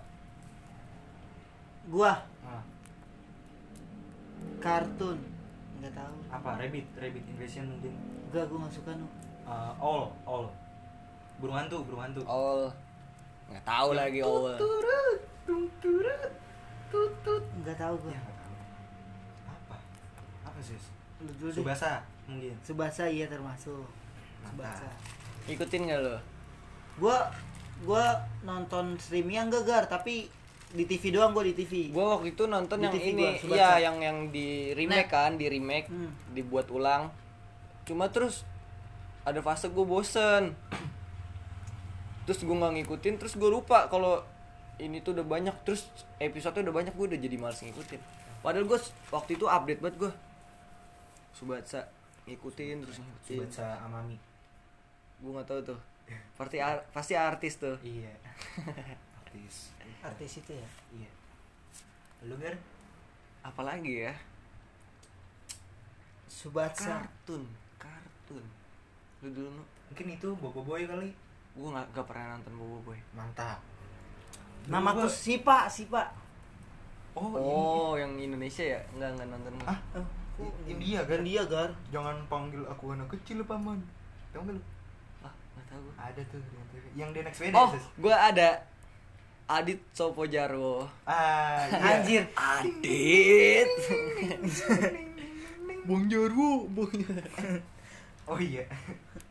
Gua? Ah, kartun. Enggak tahu. apa rabbit? Rabbit invasion mungkin. Enggak gua enggak suka nu. Uh, all all burung hantu burung hantu. All nggak tahu Yang lagi tut. Enggak tahu gua. ya nggak apa apa sih Lu dulu deh. subasa mungkin Subasa iya termasuk. Subasa. ikutin gak lo Gua gua nonton streamingnya enggak gar, tapi di TV doang gua di TV. gue waktu itu nonton Di yang TV ini gua, iya yang yang di remake Nah. kan di remake Hmm. dibuat ulang cuma terus ada fase gue bosen terus gue nggak ngikutin terus gue lupa kalau ini tuh udah banyak. Terus episode udah banyak gue udah jadi males ngikutin. Padahal gue waktu itu update banget gue Subatsa ngikutin terus ngikutin. Subasa amami. Gue nggak tahu tuh. Pasti ar- pasti artis tuh. Iya. *laughs* Artis. Artis itu ya. iya. Lu gar? Apalagi ya? Subatsa. kartun kartun. Lu dulu mungkin itu bobo boy kali gue nggak nggak pernah nonton Bobo Boy. Mantap. Namaku Gua- Sipa, Sipa. oh, oh yang Indonesia ya? Nggak nggak nonton. Ah, Oh, India kan India gar. Jangan panggil aku anak kecil paman. Tahu nggak lu? Ah nggak tahu ada tuh di TV. yang dia naik sepeda oh gua ada. Adit Sopo Jarwo ah iya. anjir. Adit. Bang Jarwo Bang *laughs* oh iya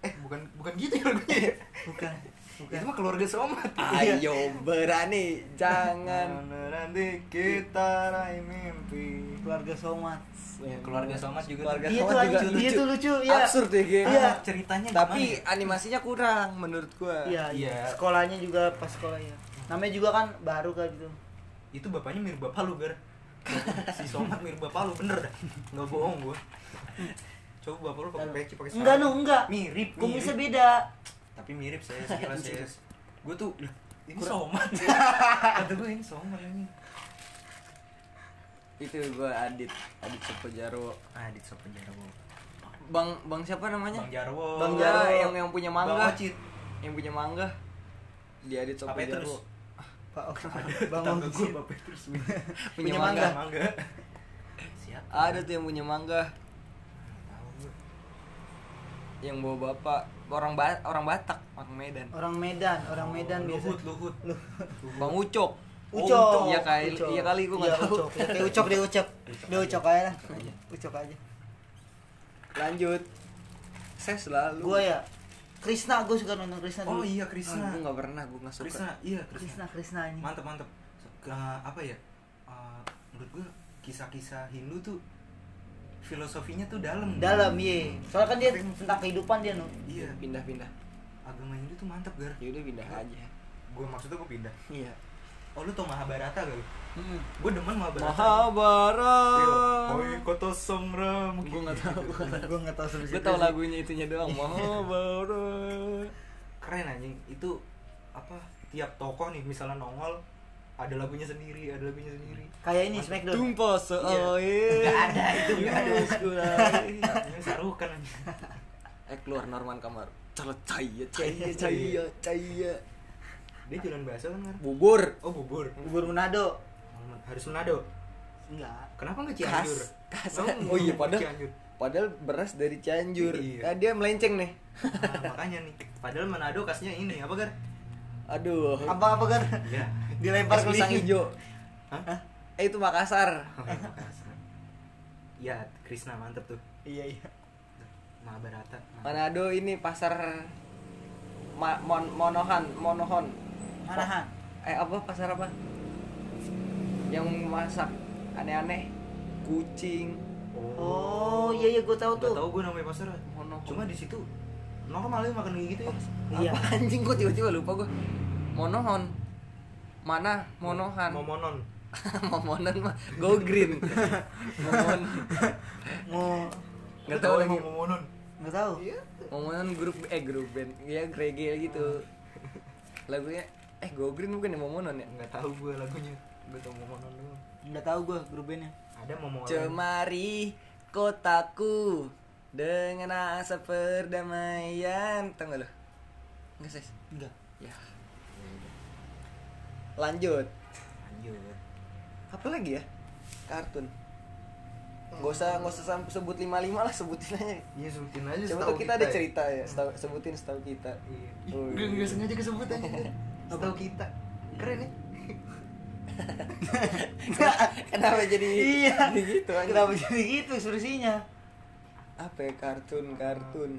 eh bukan bukan gitu ya lagunya ya? bukan bukan itu mah keluarga somat Ayo berani jangan nanti kita raih mimpi keluarga somat Ya, keluarga somat juga Keluarga Iya Somat juga lucu, iya tuh lucu, iya. Absurd ya game. Iya. ceritanya Tapi gimana ya? animasinya kurang menurut gua. iya Iya. iya sekolahnya juga pas sekolahnya namanya juga kan baru kan gitu itu bapaknya mirip bapak lu ber si somat mirip bapak lu bener dah nggak bohong gua coba bapak lu pakai peci pakai enggak sarung. no enggak. Mirip kumisnya beda. Tapi mirip saya *laughs* sekilas saya. Gue tuh "Lah, ini somat *laughs* kata gue ini somat ini. Itu gua Adit, Adit Sopo Jarwo. di sopan jarwo Bang Bang siapa namanya? bang jarwo. Bang Jarwo. yang yang punya bang mangga. ocit. Yang punya mangga. Di Adit Sopo Pak pak bang gue Punya Punya mangga. mangga. Siapa? Ada tuh yang punya mangga. Gue Yang bawa bapak orang ba orang Batak, orang Medan. orang Medan orang Medan biasa luhut luhut Bang Ucok. Ucok, Iya kali, Ucok. iya kali gua Iya, nggak tahu. Ucok. Ya, kayak Ucok deh Ucok. Dia Ucok aja lah. Ucok aja. Lanjut. Saya selalu. Gua ya Krisna, gue suka nonton Krisna oh dulu. iya Ah, Krisna gua nggak pernah, gua nggak suka. Krisna iya Krisna Krisna, ini. mantep mantep Ke- apa ya Eh, menurut gue kisah-kisah Hindu tuh filosofinya tuh dalam Dalam iya. Soalnya kan dia tentang kehidupan dia no. iya Pindah-pindah. agama Hindu tuh mantep gar Ya udah pindah aja. gue maksudnya gue pindah Iya. oh lu tau Mahabharata gak lu Hmm. gue demen Mahabharata Mahabharata. Oi kota Songra Gue nggak tahu. Gue nggak tahu sebesar Gue tahu lagunya itunya doang. *laughs* Mahabharata. keren anjing itu apa tiap tokoh nih misalnya nongol ada lagunya sendiri ada lagunya sendiri Kayak ini Smackdown. Tumpah seair. Nggak ada, itu nggak ada. ini sarukan anjing. *laughs* Eh keluar Norman kamar. Cala caya caya caya caya. dia jualan bakso kan Bubur. oh bubur Bubur Manado. harus Manado Enggak. kenapa nggak Khas. Cianjur Khas. Oh, Oh iya Cianjur. padahal padahal beras dari Cianjur. Iya. Nah, dia melenceng nih. Nah, makanya nih padahal Manado khasnya ini apa gar Aduh. Apa apa kan? iya Dilempar ke pisang hijau. Hah? Eh itu Makassar. Iya, Krishna mantep tuh. Iya iya. Mahabharata. Manado ini pasar Ma mon Monohan, Monohon. Manahan. Eh apa pasar apa? Yang masak aneh-aneh. Kucing. Oh iya iya gue tahu Gak tuh. tau gue namanya pasar. Monohon. Cuma di situ normal ya makan kayak gitu ya. Iya. Apa *laughs* anjing gua tiba-tiba lupa gua. Monohon. Mana? Monohan. Momonon. *laughs* Momonan mah go green. *laughs* Momon. Mau Enggak tahu lagi. Momonon. nggak tahu. Momonan grup eh grup band. Ya reggae gitu. Lagunya eh go green bukan ya Momonon ya? Enggak tahu gue lagunya. Gue tau Momonon doang. Nggak tahu gue grup bandnya. Ada Momonon. Cemari kotaku dengan asa perdamaian. Tahu nggak lo? Enggak sih. Enggak. Ya. Lanjut. Lanjut. Apa lagi ya? Kartun. Gak usah gak usah sebut lima lima lah sebutin aja. Iya sebutin aja Coba tuh kita ada ya. cerita ya, setahu, sebutin setahu kita. Iya. Oh, iya. Gak sengaja kesebut aja. *laughs* Setahu kita. Keren ya. *laughs* Kenapa jadi Iya. jadi gitu aja? Kenapa jadi gitu ekspresinya? Apa ya kartun kartun?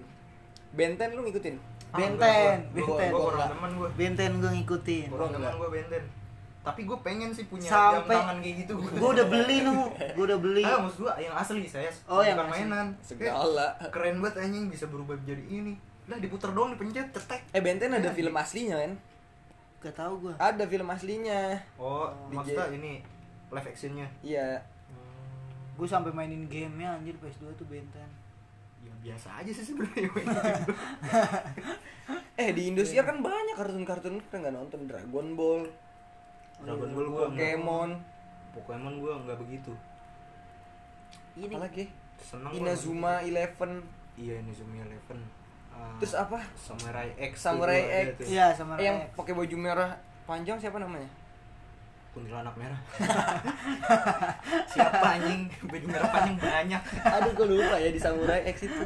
Benten lu ngikutin? Ah, Benten, enggak, gua- gua- Benten. Gua Gua teman gue. Benten gue ngikutin. Gua Orang teman gue benten. Tapi gue pengen sih punya Sampai- jam tangan kayak gitu. Gue udah beli nu, gue udah beli. Ah, maksud gua yang asli saya. Oh, yang mainan. Segala. Eh, keren banget anjing bisa berubah jadi ini. Lah diputer doang dipencet cetek. Eh Benten ada Iya, film aslinya kan? Gak tahu gue. Ada film aslinya. Oh, DJ. maksudnya ini live actionnya. Iya. Gue sampai mainin gamenya anjir PS2 tuh Benten. Ya biasa aja sih sebenarnya. *laughs* Eh di Indosiar kan banyak kartun-kartun kita nggak nonton Dragon Ball, Dragon Ball gua Pokemon, Pokemon gua nggak begitu. Ini apa lagi? Seneng gua Inazuma. Eleven. Iya, Inazuma Eleven. Ah, Terus apa? Samurai X. Samurai X. Iya sama Eh, yang pakai baju merah panjang siapa namanya? Kuntilanak merah *laughs* siapa anjing baju merah panjang banyak Aduh gue lupa ya di Samurai X itu.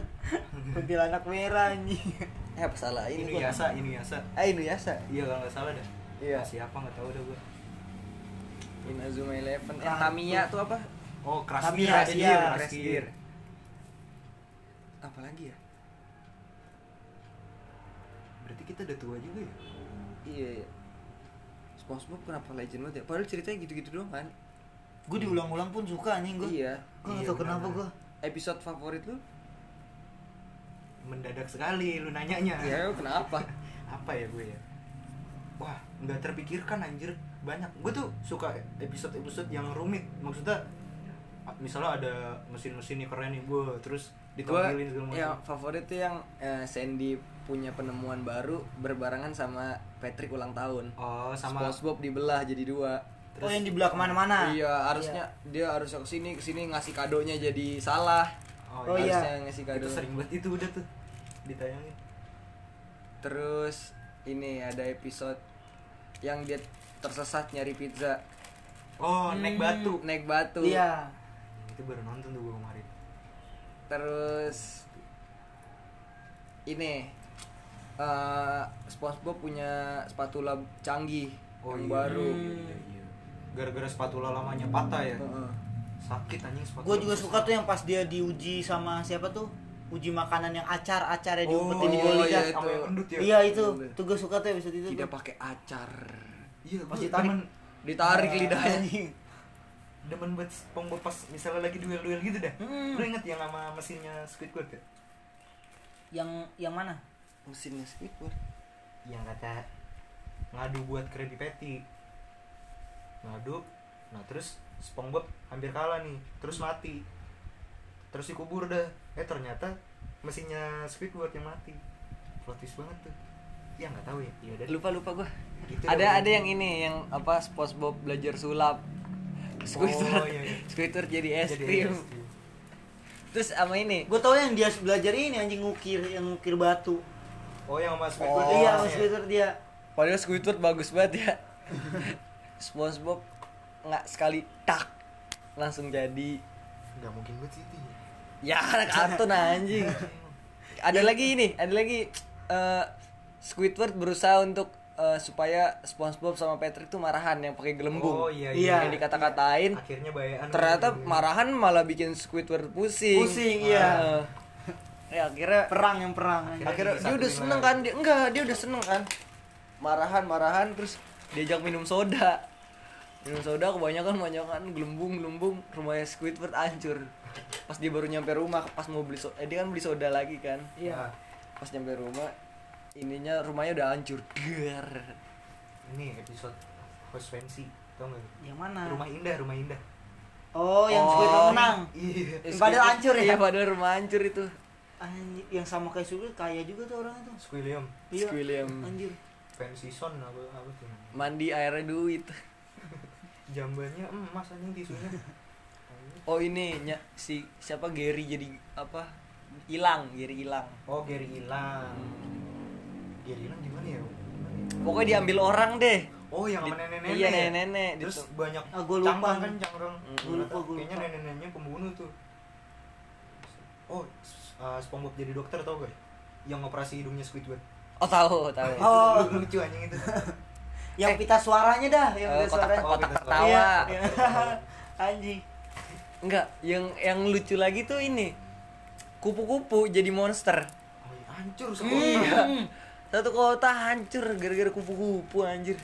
kuntilanak merah anjing Eh apa salah ini? ini gua. Yasa ini Yasa Ah Inuyasha. iya kalau nggak salah dah Iya. siapa nggak tahu dah gue Inazuma Eleven. Eh. Tamiya tuh apa? oh Crash Gear, Crash. Gear. Apa lagi ya? berarti kita udah tua juga ya Iya. iya. SpongeBob kenapa legend banget ya? Padahal ceritanya gitu-gitu doang kan? gue diulang-ulang pun suka anjing gue Iya. gue Iya, tau kenapa gue Episode favorit lu? mendadak sekali lu nanyanya Ya kenapa? *laughs* apa ya gue ya wah nggak terpikirkan anjir banyak gue tuh suka episode episode yang rumit maksudnya misalnya ada mesin-mesin yang keren nih gue terus ditampilin segala macam yang favorit tuh yang eh, Sandy punya penemuan baru berbarengan sama Patrick ulang tahun. oh sama SpongeBob dibelah jadi dua. oh yang dibelah ke mana-mana Iya, harusnya dia harusnya ke sini ke sini ngasih kadonya jadi salah. Oh, iya. harusnya ngasih kado. itu sering banget itu udah tuh ditayangin Terus ini ada episode yang dia tersesat nyari pizza oh naik Hmm. batu naik batu. iya itu baru nonton tuh gue kemarin Terus ini eh SpongeBob punya spatula canggih yang iya, baru. iya, iya, iya. gara-gara spatula lamanya patah ya Heeh. sakit anjing spatula gue juga suka tuh yang pas dia diuji sama siapa tuh uji makanan yang acar acar ya Oh, diumpetin di iya, bawah lidah iya, yang kendut ya iya itu tuh gue suka tuh episode itu Tidak pakai acar. iya Pas gue ditarik. Ditarik Ah, lidahnya. anjing. *laughs* demen buat SpongeBob pas misalnya lagi duel-duel gitu dah Hmm. lu inget yang sama mesinnya Squidward ya yang yang mana Mesinnya Squidward. yang kata ngadu buat Krabby Patty ngadu nah terus SpongeBob hampir kalah nih terus mati terus dikubur dah eh ternyata mesinnya Squidward yang mati plot twist banget tuh ya nggak tahu ya ya udah Lupa lupa gua. Gitu ada dah. ada yang ini yang apa SpongeBob belajar sulap. Squidward. Oh, iya, iya. Squidward jadi es Jadi krim. es krim. Terus sama ini. gue tau yang dia belajar ini anjing ngukir yang ngukir batu oh yang sama Squidward Oh, iya ya? mas Twitter dia Padahal Squidward bagus banget ya. SpongeBob nggak sekali tak langsung jadi nggak mungkin banget sih itu ya. ya anak kartun anjing. ada lagi ini, ada lagi eh, Squidward berusaha untuk eh, supaya SpongeBob sama Patrick tuh marahan yang pakai gelembung. oh iya Iya. Yang dikata-katain akhirnya bayaan ternyata marahan malah bikin Squidward pusing. Pusing, iya. Heeh. Ya akhirnya perang yang perang. Anjing. akhirnya dia udah seneng lagi. kan dia enggak dia udah seneng kan? Marahan marahan terus diajak minum soda. Minum soda kebanyakan kebanyakan gelembung gelembung. Rumahnya Squidward hancur. Pas dia baru nyampe rumah pas mau beli soda eh, dia kan beli soda lagi kan? Iya. Pas nyampe rumah ininya rumahnya udah hancur. Gar. ini episode host fancy tau nggak? Yang mana? Rumah indah rumah indah. Oh yang Oh. Squidward menang. Iya. Padahal hancur ya? iya padahal rumah hancur itu Anjing, yang sama kayak Squidward kaya juga tuh orangnya tuh Squilliam iya Squilliam. anjir fancy son apa apa tuh mandi airnya duit *laughs* jambannya emas anjing tisunya *laughs* oh ini nya, si siapa Gary jadi apa hilang Gary hilang oh Gary hilang Gary hilang gimana ya Gimana ya? pokoknya diambil orang deh oh yang sama Di- nenek-nenek iya, ya? nenek-nenek. terus Gitu. banyak Ah, gua lupa cangkang kan cangkang Mm. Gua lupa, gua kayaknya lupa. nenek-neneknya pembunuh tuh oh uh, SpongeBob jadi dokter tau gak? Yang operasi hidungnya Squidward. Oh tahu tahu. Oh. Lu- *laughs* lucu anjing itu. *laughs* Yang pita suaranya dah yang Eh, pita kotak suaranya. Oh, kotak tertawa. Iya, iya. *laughs* anjing. Enggak yang yang lucu lagi tuh ini. Kupu-kupu jadi monster. Oh, iya, hancur semua. Iya. Satu kota hancur gara-gara kupu-kupu anjir.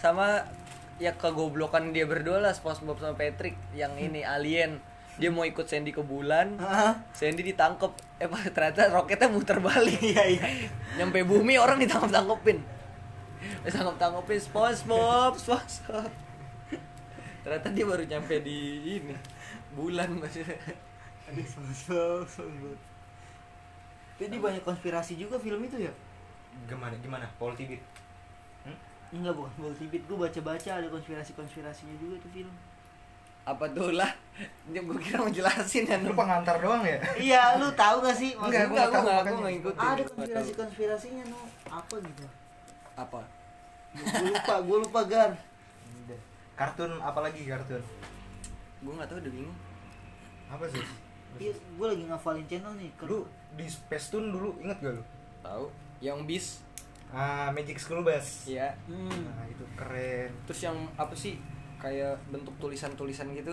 Sama ya kegoblokan dia berdua lah SpongeBob sama Patrick. Yang ini alien dia mau ikut Sandy ke bulan Hah? Sandy ditangkep. Eh pas ternyata roketnya muter balik. *laughs* Iya iya. Nyampe bumi orang ditangkap tangkepin ditangkap tangkepin SpongeBob SpongeBob ternyata dia baru nyampe di ini bulan maksudnya aduh SpongeBob SpongeBob jadi banyak konspirasi juga film itu ya? Gimana gimana? Paul Tibit? Hmm? enggak bukan Ball Tibit. Gue baca-baca ada konspirasi-konspirasinya juga tuh film apa tuh lah dia gue kira mau jelasin ya lu pengantar doang ya iya lu tahu gak sih Enggak, maksudnya gua nggak tahu, gue nggak makanya. gue nggak ikutin ada Nggak tahu. konspirasi-konspirasinya no apa gitu apa gue lupa gue lupa gar. Kartun apalagi kartun? gue nggak tahu udah bingung Apa sih? Iya, gue lagi ngafalin channel nih. Lu di Space Tune dulu inget gak lu? tahu yang bis Ah, Magic School Bus. ya Hmm. Nah, itu keren. terus yang apa sih kayak bentuk tulisan-tulisan gitu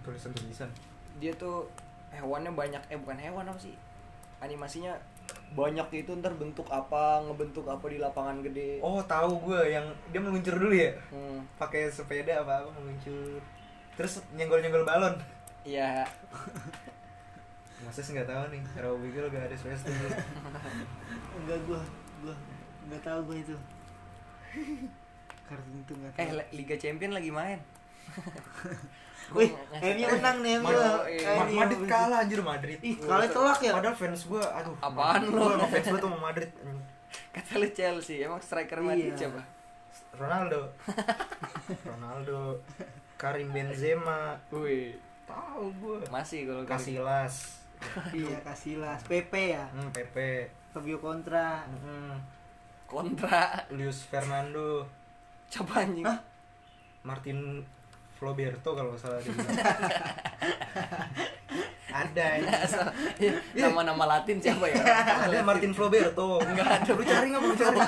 Tulisan-tulisan. dia tuh hewannya banyak eh bukan hewan apa sih animasinya banyak itu ntar bentuk apa ngebentuk apa di lapangan gede Oh, tahu gue yang dia meluncur dulu ya. hmm, Pakai sepeda apa apa meluncur. Terus nyenggol-nyenggol balon. ya *laughs* Masa sih nggak tahu nih. Robby gue gak ada Space dulu. Enggak gue, gue nggak tahu gue itu. *laughs* Kartun itu nggak eh Liga Champion lagi main *laughs* Wih, MU menang nih MU. Madrid kalah anjir Madrid. Ih, kalah telak ya. Padahal fans gue, aduh. Apaan lu? Gue fans gue tuh sama Madrid. kata lu Chelsea emang striker Madrid Iya. siapa Ronaldo. *laughs* Ronaldo. Karim Benzema. wih Tahu gue. masih kalau Casillas. *laughs* Iya, Casillas, Pepe ya. Hmm, Pepe. Fabio Contra. Hmm, kontra Luis Fernando. Coba anjing. Martin Floberto kalau nggak salah dia *laughs* ada ini. nama-nama Latin siapa ya? Ada Martin Floberto Nggak ada. lu cari nggak lu cari?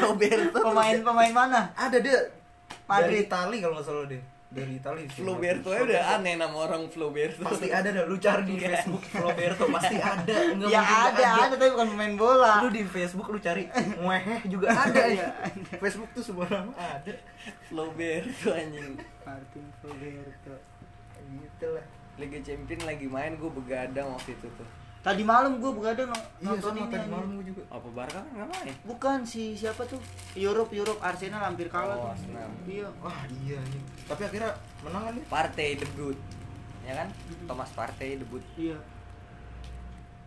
Roberto Pemain-pemain mana? ada dia. Dari Madrid. Itali kalau nggak salah dia dari Itali Floberto ya udah aneh nama orang Floberto. Pasti ada dah lu cari di Nggak Facebook Floberto pasti ada. Nggak Ya nggak ada, ada tapi bukan pemain bola. lu di Facebook lu cari ngeheh juga ada ya. Facebook tuh sebuah nama ada. Floberto anjing. Martin Roberto. gitu lah. Liga Champion lagi main gue begadang waktu itu tuh Tadi malam gue begadang no- iya nonton sama ini. tadi malam gua juga apa Barca kan nggak main Bukan si siapa tuh? Europe, Europe, Arsenal hampir kalah Oh, tuh. Arsenal. Iya. wah iya nih tapi akhirnya menang kan dia Partey debut ya kan Thomas Partey debut Iya.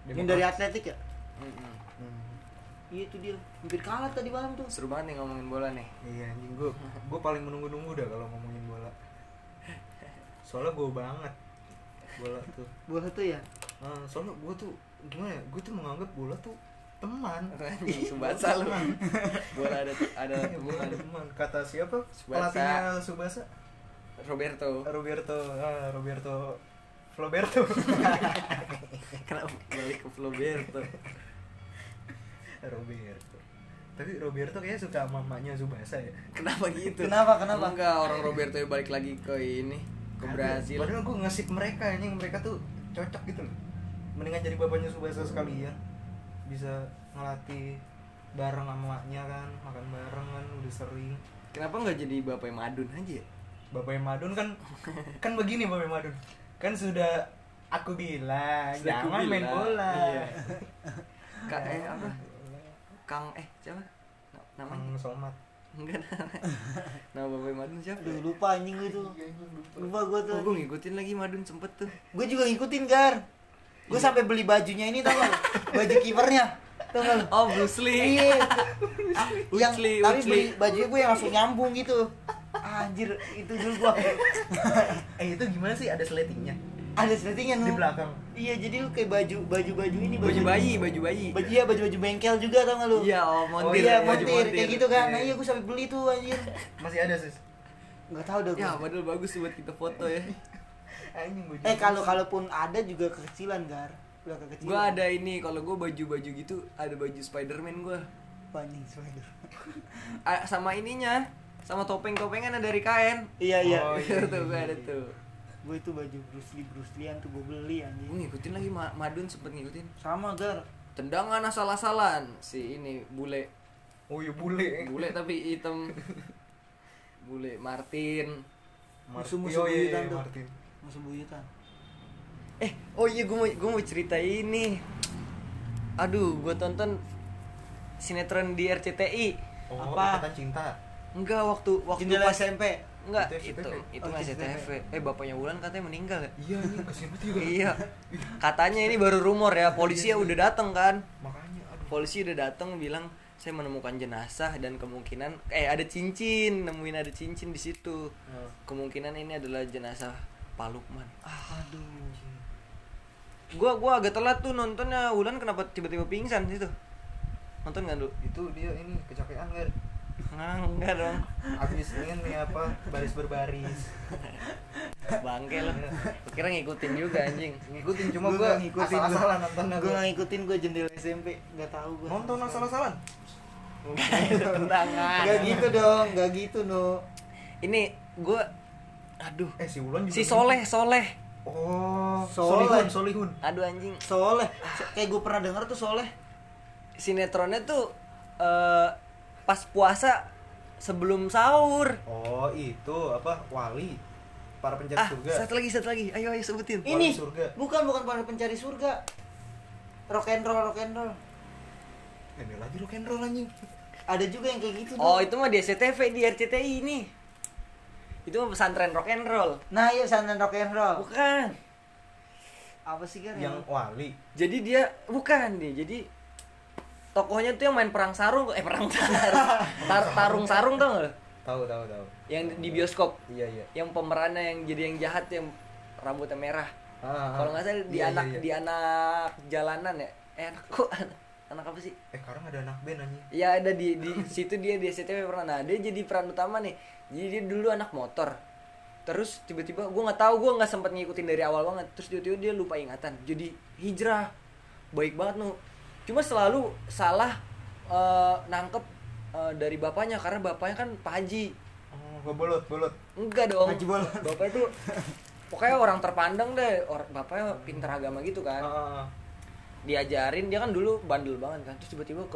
Yang Demokrat. dari Atletik ya? Mm-mm. Hmm. Iya itu dia. Hampir kalah tadi malam tuh. seru banget nih ngomongin bola nih Iya anjing gue *laughs* gue paling menunggu-nunggu dah kalau ngomongin bola. Soalnya gue banget bola tuh. Bola tuh ya. Nah, soalnya gue tuh gimana ya? Gue tuh menganggap bola tuh teman. Anjing, Subasa lu bola ada ada Iya, bola teman teman. Kata siapa? Subasa. Pelatihnya Subasa? Roberto Roberto. Ah, Roberto. Floberto. *laughs* kenapa balik ke Floberto *laughs* Roberto. Tapi Roberto kayaknya suka mamanya Subasa ya. kenapa gitu Kenapa, kenapa? enggak orang Roberto balik lagi ke ini ke. Brazil Padahal gue ngasih mereka ini mereka tuh cocok gitu loh. Mendingan jadi bapaknya Subasa sekalian. Bisa ngelatih bareng sama maknya kan, makan bareng kan udah sering. kenapa nggak jadi bapak Madun aja ya? Bapaknya Madun kan *laughs* kan begini Bapaknya Madun. Kan sudah aku bilang Sudah aku jangan main bilang. bola. Iya. *laughs* Kak eh apa Kang eh siapa Na- namanya Kang Somat. enggak nama *laughs* bapak Madun siapa Aduh, lupa anjing gue tuh. Lupa gue tuh. oh gue ngikutin lagi Madun sempet tuh Gue juga ngikutin Gar. Gue sampai beli bajunya ini tau gak? lu? Baju kipernya. Tau gak lu? oh Bruce Lee Iya. yang Ucli, tapi beli bajunya gue yang langsung nyambung gitu. Anjir, itu dulu gua *laughs* Eh itu gimana sih ada sletingnya ada settingan di belakang? Iya, jadi lu kayak baju baju baju ini baju bayi baju bayi Baju iya, baju baju bengkel juga tau gak lu? iya oh Oh montir iya, baju montir kayak gitu kan. Nah, Iya. iya gue sampai beli tuh anjir. Masih ada sih. Enggak tahu dah ya padahal bagus buat kita foto ya Eh juga. kalau kalaupun ada juga kekecilan, Gar. Udah kekecilan. gue ada ini kalau gue baju baju gitu ada baju Spiderman gue anjing spider. *laughs* Ah, sama ininya sama topeng-topengan dari kain Iya, iya. Oh, iya, tuh iya, gue iya, ada iya. tuh Gue itu baju Bruce Lee, Bruce Lee-an tuh gue beli anjing. gue ngikutin lagi Ma- Madun sempet ngikutin Sama, Gar. tendangan asal-asalan si ini bule Oh iya bule. bule tapi hitam *laughs* bule Martin Musuh-musuh Iya, iya, iya, tuh. Martin. Musuh buyutan. eh oh iya gue mau gue mau cerita ini aduh gue tonton sinetron di RCTI Oh, Apa? Ikatan cinta. enggak waktu waktu Jendela pas SMP. enggak Itu itu itu Oh. SCTV eh bapaknya Wulan katanya meninggal ya Iya juga. *laughs* iya katanya ini baru rumor ya polisi ya udah datang kan Makanya aduh. polisi udah datang bilang saya menemukan jenazah dan kemungkinan eh ada cincin nemuin ada cincin di situ Oh. kemungkinan ini adalah jenazah Pak Lukman. Ah Aduh. gua gua agak telat tuh nontonnya. Wulan kenapa tiba-tiba pingsan situ nonton nggak lu Itu dia ini kecapean kan. enggak dong. Abis ini nih apa baris berbaris. *laughs* bangke lo Gua kira ngikutin juga anjing. Ngikutin cuma Gua gua ngikutin, asal-asalan nontonnya gue gua. nggak ngikutin gue jendela SMP nggak tahu gue Nonton asal-asalan. enggak *laughs* tendangan gitu dong nggak gitu no ini gue aduh Eh si Wulan juga. si Soleh Soleh Oh, Soleh. Solihun, Solihun. aduh anjing soleh kayak gue pernah denger tuh soleh sinetronnya tuh eh, pas puasa sebelum sahur Oh, itu apa? Wali. Para pencari ah surga. satu lagi satu lagi ayo ayo sebutin Wali ini surga. bukan bukan para pencari surga rock and roll rock and roll Ini lagi rock and roll anjing. ada juga yang kayak gitu oh dong. itu mah di SCTV di RCTI ini itu mah pesantren rock and roll nah iya sana rock and roll bukan apa sih kan Yang wali. jadi dia bukan dia jadi tokohnya tuh yang main perang sarung eh perang sarung *laughs* Tar- tarung sarung tau gak lo? Tahu, tahu, tahu. yang di bioskop Iya, iya. yang pemerannya yang jadi yang jahat yang rambutnya merah Ah, ah. kalau nggak salah di Iya, anak iya, iya. di anak jalanan ya eh anak kok anak, *laughs* anak apa sih Eh, sekarang ada anak band anjing. ya ada di di situ dia di SCTV pernah nah dia jadi peran utama nih jadi dia dulu anak motor. Terus tiba-tiba gue nggak tahu gue nggak sempat ngikutin dari awal banget. Terus tiba-tiba dia lupa ingatan. Jadi hijrah. Baik banget nu. Cuma selalu salah eh, nangkep eh, dari bapaknya. Karena bapaknya kan Pak Haji Oh, bolot, bolot. enggak dong. Haji Bolot. bapaknya tuh pokoknya orang terpandang deh. Orang bapaknya pintar agama gitu kan. Ah, ah, ah. diajarin dia kan dulu bandel banget kan. Terus tiba-tiba ke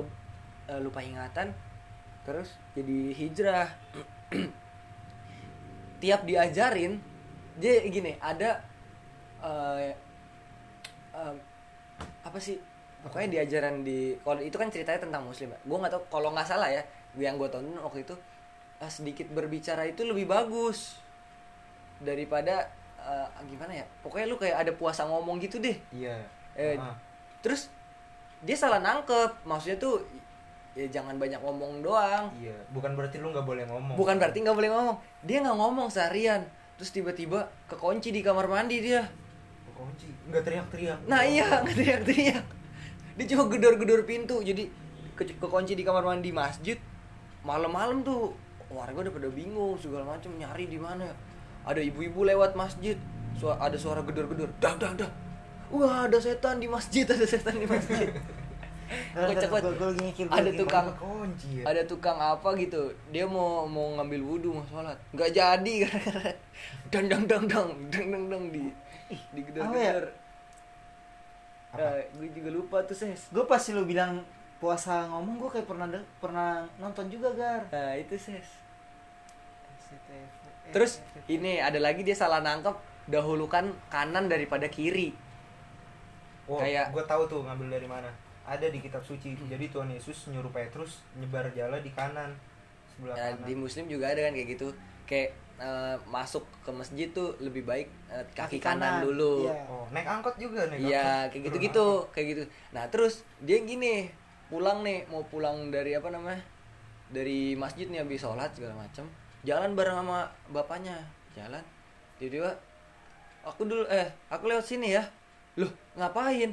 eh, lupa ingatan. Terus jadi hijrah *clears throat* tiap diajarin dia gini ada eh, eh, apa sih pokoknya diajaran di kalau itu kan ceritanya tentang muslim ya gue nggak tahu kalau nggak salah ya yang gue tonton waktu itu eh, sedikit berbicara itu lebih bagus daripada eh, gimana ya pokoknya lu kayak ada puasa ngomong gitu deh Iya. Eh, Ah, ah. terus dia salah nangkep maksudnya tuh ya jangan banyak ngomong doang. Iya, bukan berarti lu nggak boleh ngomong. bukan berarti nggak boleh ngomong. Dia nggak ngomong seharian. Terus tiba-tiba kekunci di kamar mandi dia. Kunci, nggak teriak-teriak. nah iya *laughs* nggak teriak-teriak. Dia cuma gedor-gedor pintu. Jadi ke kekunci di kamar mandi masjid malam-malam tuh warga udah pada bingung segala macam nyari di mana. Ya ada ibu-ibu lewat masjid. Ada suara gedor-gedor dah dah dah. Wah ada setan di masjid *laughs* ada setan di masjid. Gue gua ada tukang kunci ya. ada tukang apa gitu dia mau mau ngambil wudhu mau sholat nggak jadi *laughs* dang dang dang dang dang dang dang di di gedor ya? gedor Apa? gue juga lupa tuh ses gue pas lu bilang puasa ngomong gue kayak pernah pernah nonton juga gar nah itu ses. Eh, terus ini ada lagi dia salah nangkep dahulukan kanan daripada kiri Oh, kayak- gue tahu tuh ngambil dari mana. Ada di kitab suci. Jadi Tuhan Yesus nyuruh Petrus nyebar jala di kanan sebelah Nah, kanan. di muslim juga ada kan kayak gitu kayak eh, masuk ke masjid tuh lebih baik eh, kaki, Kaki kanan, kanan, dulu iya. Oh, naik angkot juga naik Iya angkot. kayak gitu gitu kayak gitu. Nah terus dia gini pulang nih mau pulang dari apa namanya dari masjid nih habis sholat segala macam jalan bareng sama bapaknya jalan tiba-tiba aku dulu eh aku lewat sini ya loh ngapain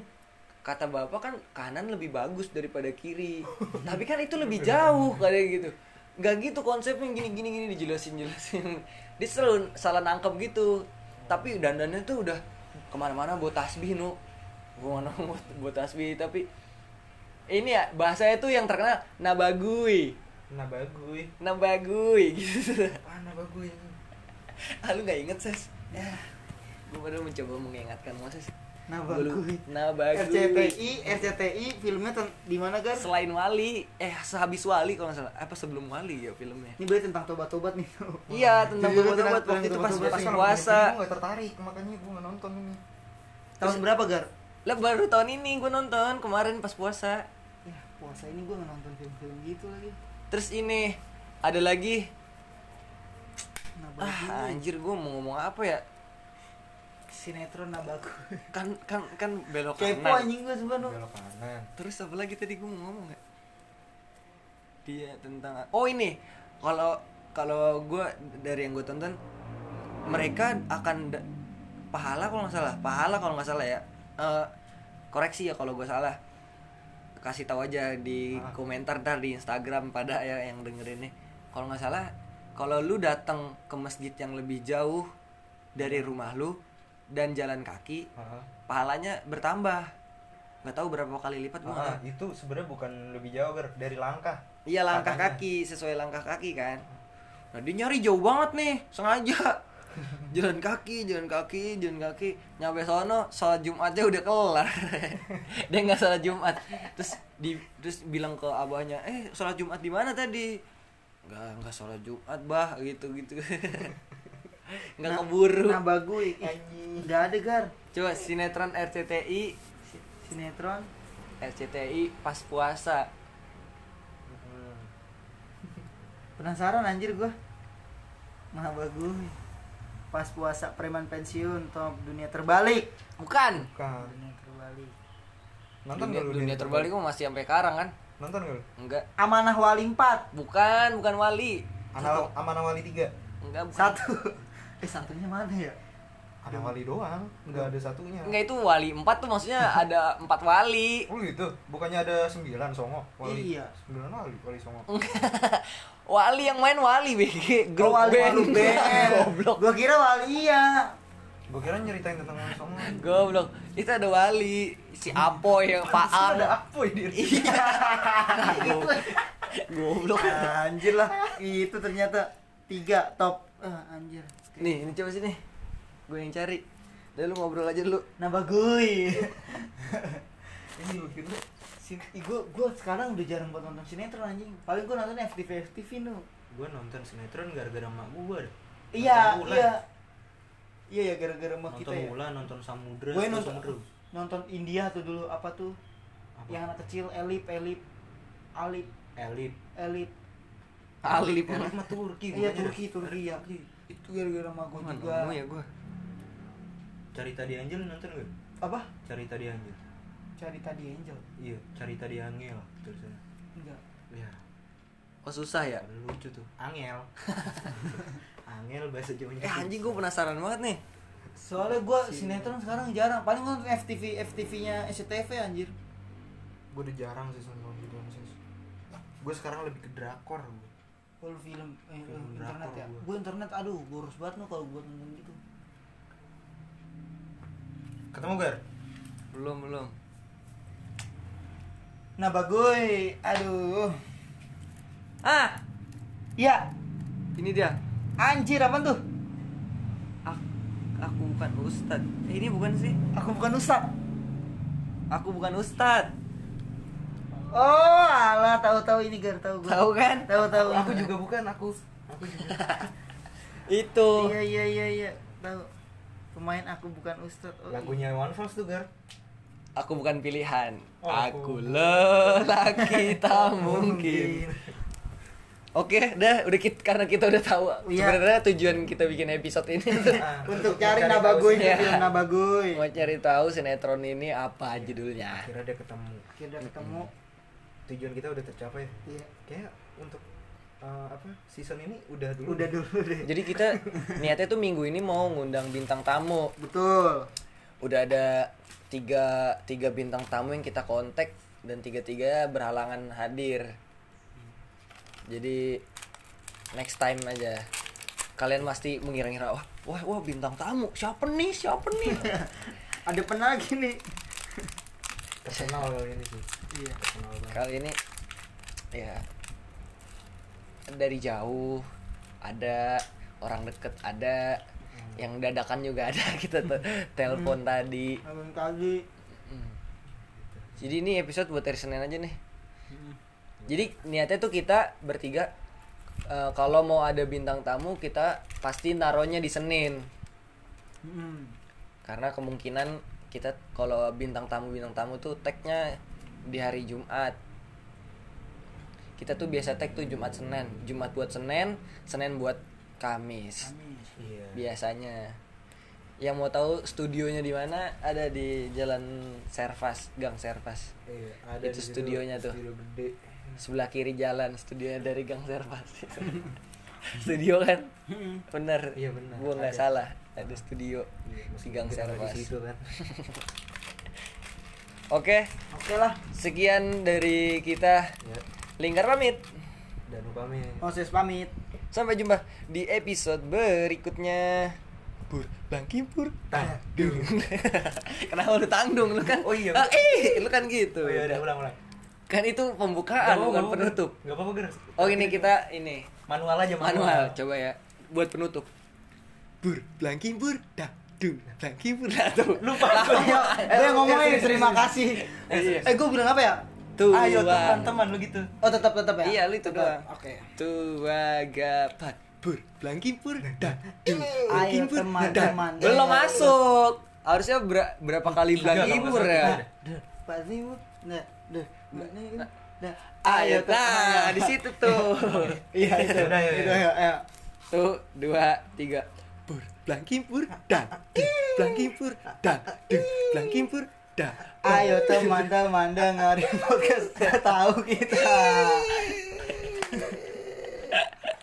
kata bapak kan kanan lebih bagus daripada kiri. Tapi kan itu lebih jauh kayak gitu. Nggak gitu konsepnya gini gini gini dijelasin jelasin. Dia selalu salah nangkep gitu. Tapi dandannya tuh udah ke mana-mana buat tasbih nu. Ke mana buat, buat tasbih tapi ini ya bahasanya tuh yang terkenal nabagui. Bagus. nabagui gitu. Mana bagus ini? ah lu nggak inget ses? Ya. Gue baru mencoba mengingatkan Moses Nah, lu- bagus. RCTI, RCTI filmnya ten- di mana gar? selain wali eh sehabis wali kalau nggak salah apa sebelum wali ya filmnya Ini berarti tentang tobat-tobat nih. *laughs* iya tentang Judulnya tobat-tobat waktu itu pas pas puasa Gue gak tertarik, makanya gue gak nonton ini. Tahun berapa gar? lah baru tahun ini gue nonton kemarin pas puasa Ya, puasa ini gue nggak nonton film-film gitu lagi. terus ini ada lagi Nah, ah anjir gue mau ngomong apa ya Sinetron nah bagus. kan kan kan belok Kepo kanan anjing gue sebenarnya. Belok kanan. terus apa lagi tadi gue mau ngomong nggak dia tentang oh ini kalau kalau gue dari yang gue tonton mereka akan da- pahala kalau nggak salah pahala kalau nggak salah ya Eh, koreksi ya kalau gue salah kasih tahu aja di Ah. komentar ntar di Instagram pada ya yang dengerin nih kalau nggak salah kalau lu datang ke masjid yang lebih jauh dari rumah lu dan jalan kaki Ah, pahalanya bertambah. Nggak tahu berapa kali lipat nggak- itu sebenarnya bukan lebih jauh Gar, dari langkah. Iya langkah Katanya. kaki sesuai langkah kaki kan. Nah dia nyari jauh banget nih sengaja. *laughs* Jalan kaki jalan kaki jalan kaki. Nyampe sono sholat jumatnya udah kelar. *laughs* Dia nggak sholat jumat. Terus di terus bilang ke abahnya eh sholat jumat di mana tadi? Nggak nggak sholat jumat bah gitu gitu *laughs* nggak keburu Nah bagus. Udah ada gar. coba sinetron RCTI Sinetron. RCTI pas puasa. *laughs* Penasaran anjir gua. Nah bagus. Pas puasa preman pensiun top dunia terbalik. bukan bukan Dunia terbalik. nonton dunia, nggak lu dunia terbalik kok masih sampai sekarang kan nonton nggak lu enggak Amanah Wali 4. bukan bukan wali Anak Amanah Wali 3 enggak bukan. Satu. *laughs* Eh satunya mana ya? ada wali doang nggak ada satunya. Enggak itu wali empat tuh maksudnya *laughs* ada empat wali. Oh gitu? Bukannya ada sembilan songo? Wali. Iya. sembilan wali wali songo. *laughs* Wali yang main wali BG grup oh, wali band. Wali band. *laughs* goblok. Gua kira Wali iya. gue kira nyeritain tentang wali songo. Goblok. Itu ada wali. Si Apoy yang Faang ada apa ini? Iya. Goblok. Anjir lah. Itu ternyata tiga top. Ah, anjir. Nih ini coba sini gue yang cari Udah lu ngobrol aja dulu Nah bagus. *laughs* ini lu kira Sin gue gue sekarang udah jarang buat nonton sinetron anjing. Paling gue nonton FTV FTV nu. gue nonton sinetron gara-gara mak gue Iya, Nonton Mulan. iya. Iya ya gara-gara nonton kita ya. Mulan nonton Samudra Gue nonton Samudra. nonton India tuh dulu apa tuh? Apa? Yang anak kecil Elip Elip Alip Elip Elip. Alip Elip mah Turki Iya. Turki Turki ya. Itu gara-gara sama gue juga. nemu ya gue Cerita di Angel nonton gak? Apa? Cerita di Angel Cari tadi Angel. iya Cerita di Angel tulisannya Enggak. ya oh susah ya lucu tuh Angel *laughs* Angel bahasa Jawanya eh anjing gue penasaran banget nih Soalnya gue sinetron sekarang jarang. Paling gue nonton FTV FTV-nya SCTV anjir. gue udah jarang sih nonton gitu sih gue sekarang lebih ke drakor gua. Kalau film, eh, Film internet drakor ya. Gua. Gue internet, aduh, boros banget nu kalau buat nonton gitu. ketemu Gar? belum belum Nah bagoy, aduh. ah Ya, ini dia anjir apa tuh? aku, aku bukan ustad eh, ini bukan sih Aku bukan ustad. aku bukan ustad Oh, alah tahu-tahu ini gar tahu gue. tahu kan Tahu-tahu. aku juga bukan aku *laughs* itu Iya iya iya iya, tahu. Pemain aku bukan ustad. Oh, lagunya One Falls tuh Gar aku bukan pilihan Oh, aku aku. lelaki *laughs* tak mungkin Oke, dah udah kita, karena kita udah tahu Iya. sebenarnya tujuan kita bikin episode ini tuh *laughs* Ah, Untuk cari nabagoy. Iya. film nabagoy. mau cari tahu sinetron ini apa judulnya. akhirnya dia ketemu Kita ketemu. tujuan kita udah tercapai Iya. kayak untuk eh, apa season ini udah dulu Udah dulu *laughs* deh. Jadi kita niatnya tuh minggu ini mau ngundang bintang tamu. Betul. Udah ada tiga tiga bintang tamu yang kita kontak dan tiga tiga berhalangan hadir. Jadi next time aja. Kalian pasti mengira-ngira wah wah wah bintang tamu siapa nih siapa nih. *laughs* Ada penagi nih. terkenal kali ini sih Iya. terkenal banget Kali ini ya dari jauh ada orang deket ada yang dadakan juga ada *laughs* kita tuh telepon tadi. Abang tadi. Hmm. jadi ini episode buat hari Senin aja nih. Jadi niatnya tuh kita bertiga eh, kalau mau ada bintang tamu kita pasti naruhnya di Senin. Hmm. karena kemungkinan kita kalau bintang tamu bintang tamu tuh tagnya di hari Jumat kita tuh biasa tag tuh Jumat Senin. Jumat buat Senin Senin buat Kamis. Kamis. iya. Biasanya. Yang mau tahu studionya di mana? Ada di Jalan Servas Gang Servas. Iya, ada Itu situ, studionya tuh. studio gede. Sebelah kiri jalan studionya dari Gang Servas. *laughs* Studio kan? *laughs* Bener. Iya, benar. gua nggak salah ada studio Iya, di Gang Servas di situ kan. *laughs* Oke. Oke lah. sekian dari kita. Ya lingkar pamit dan upami Moses pamit. Sampai jumpa di episode berikutnya. Pur, bangkimpur, tangdung. *laughs* Kenapa lu tangdung lu kan? Oh iya. Ah, eh, lu kan gitu. oh iya udah ulang ulang Kan itu pembukaan bukan penutup. nggak apa-apa Ger. Oh ini kita ini manual aja manual. Coba ya buat penutup. Pur, bangkimpur, tangdung. Bangkimpur, tangdung. lupa *laughs* Ayo, dia ngomongin terima kasih. Iya. Eh, gue bilang apa ya? Tuh, ayo teman-teman lu gitu Oh, tetap tetap ya. Iya, lu itu Tetap. doang. Oke. Tua gapat pur blankimpur dan Ayo, teman-teman. belum masuk harusnya ber- berapa kali nggak ya. Pasti nah, deh. Nah, ayo nah di situ tuh *laughs* Iya, itu. Udah, ya. tuh dua tiga pur blankimpur dan blankimpur dan blankimpur ada. Ayo teman-teman dengerin podcast tahu kita. *laughs*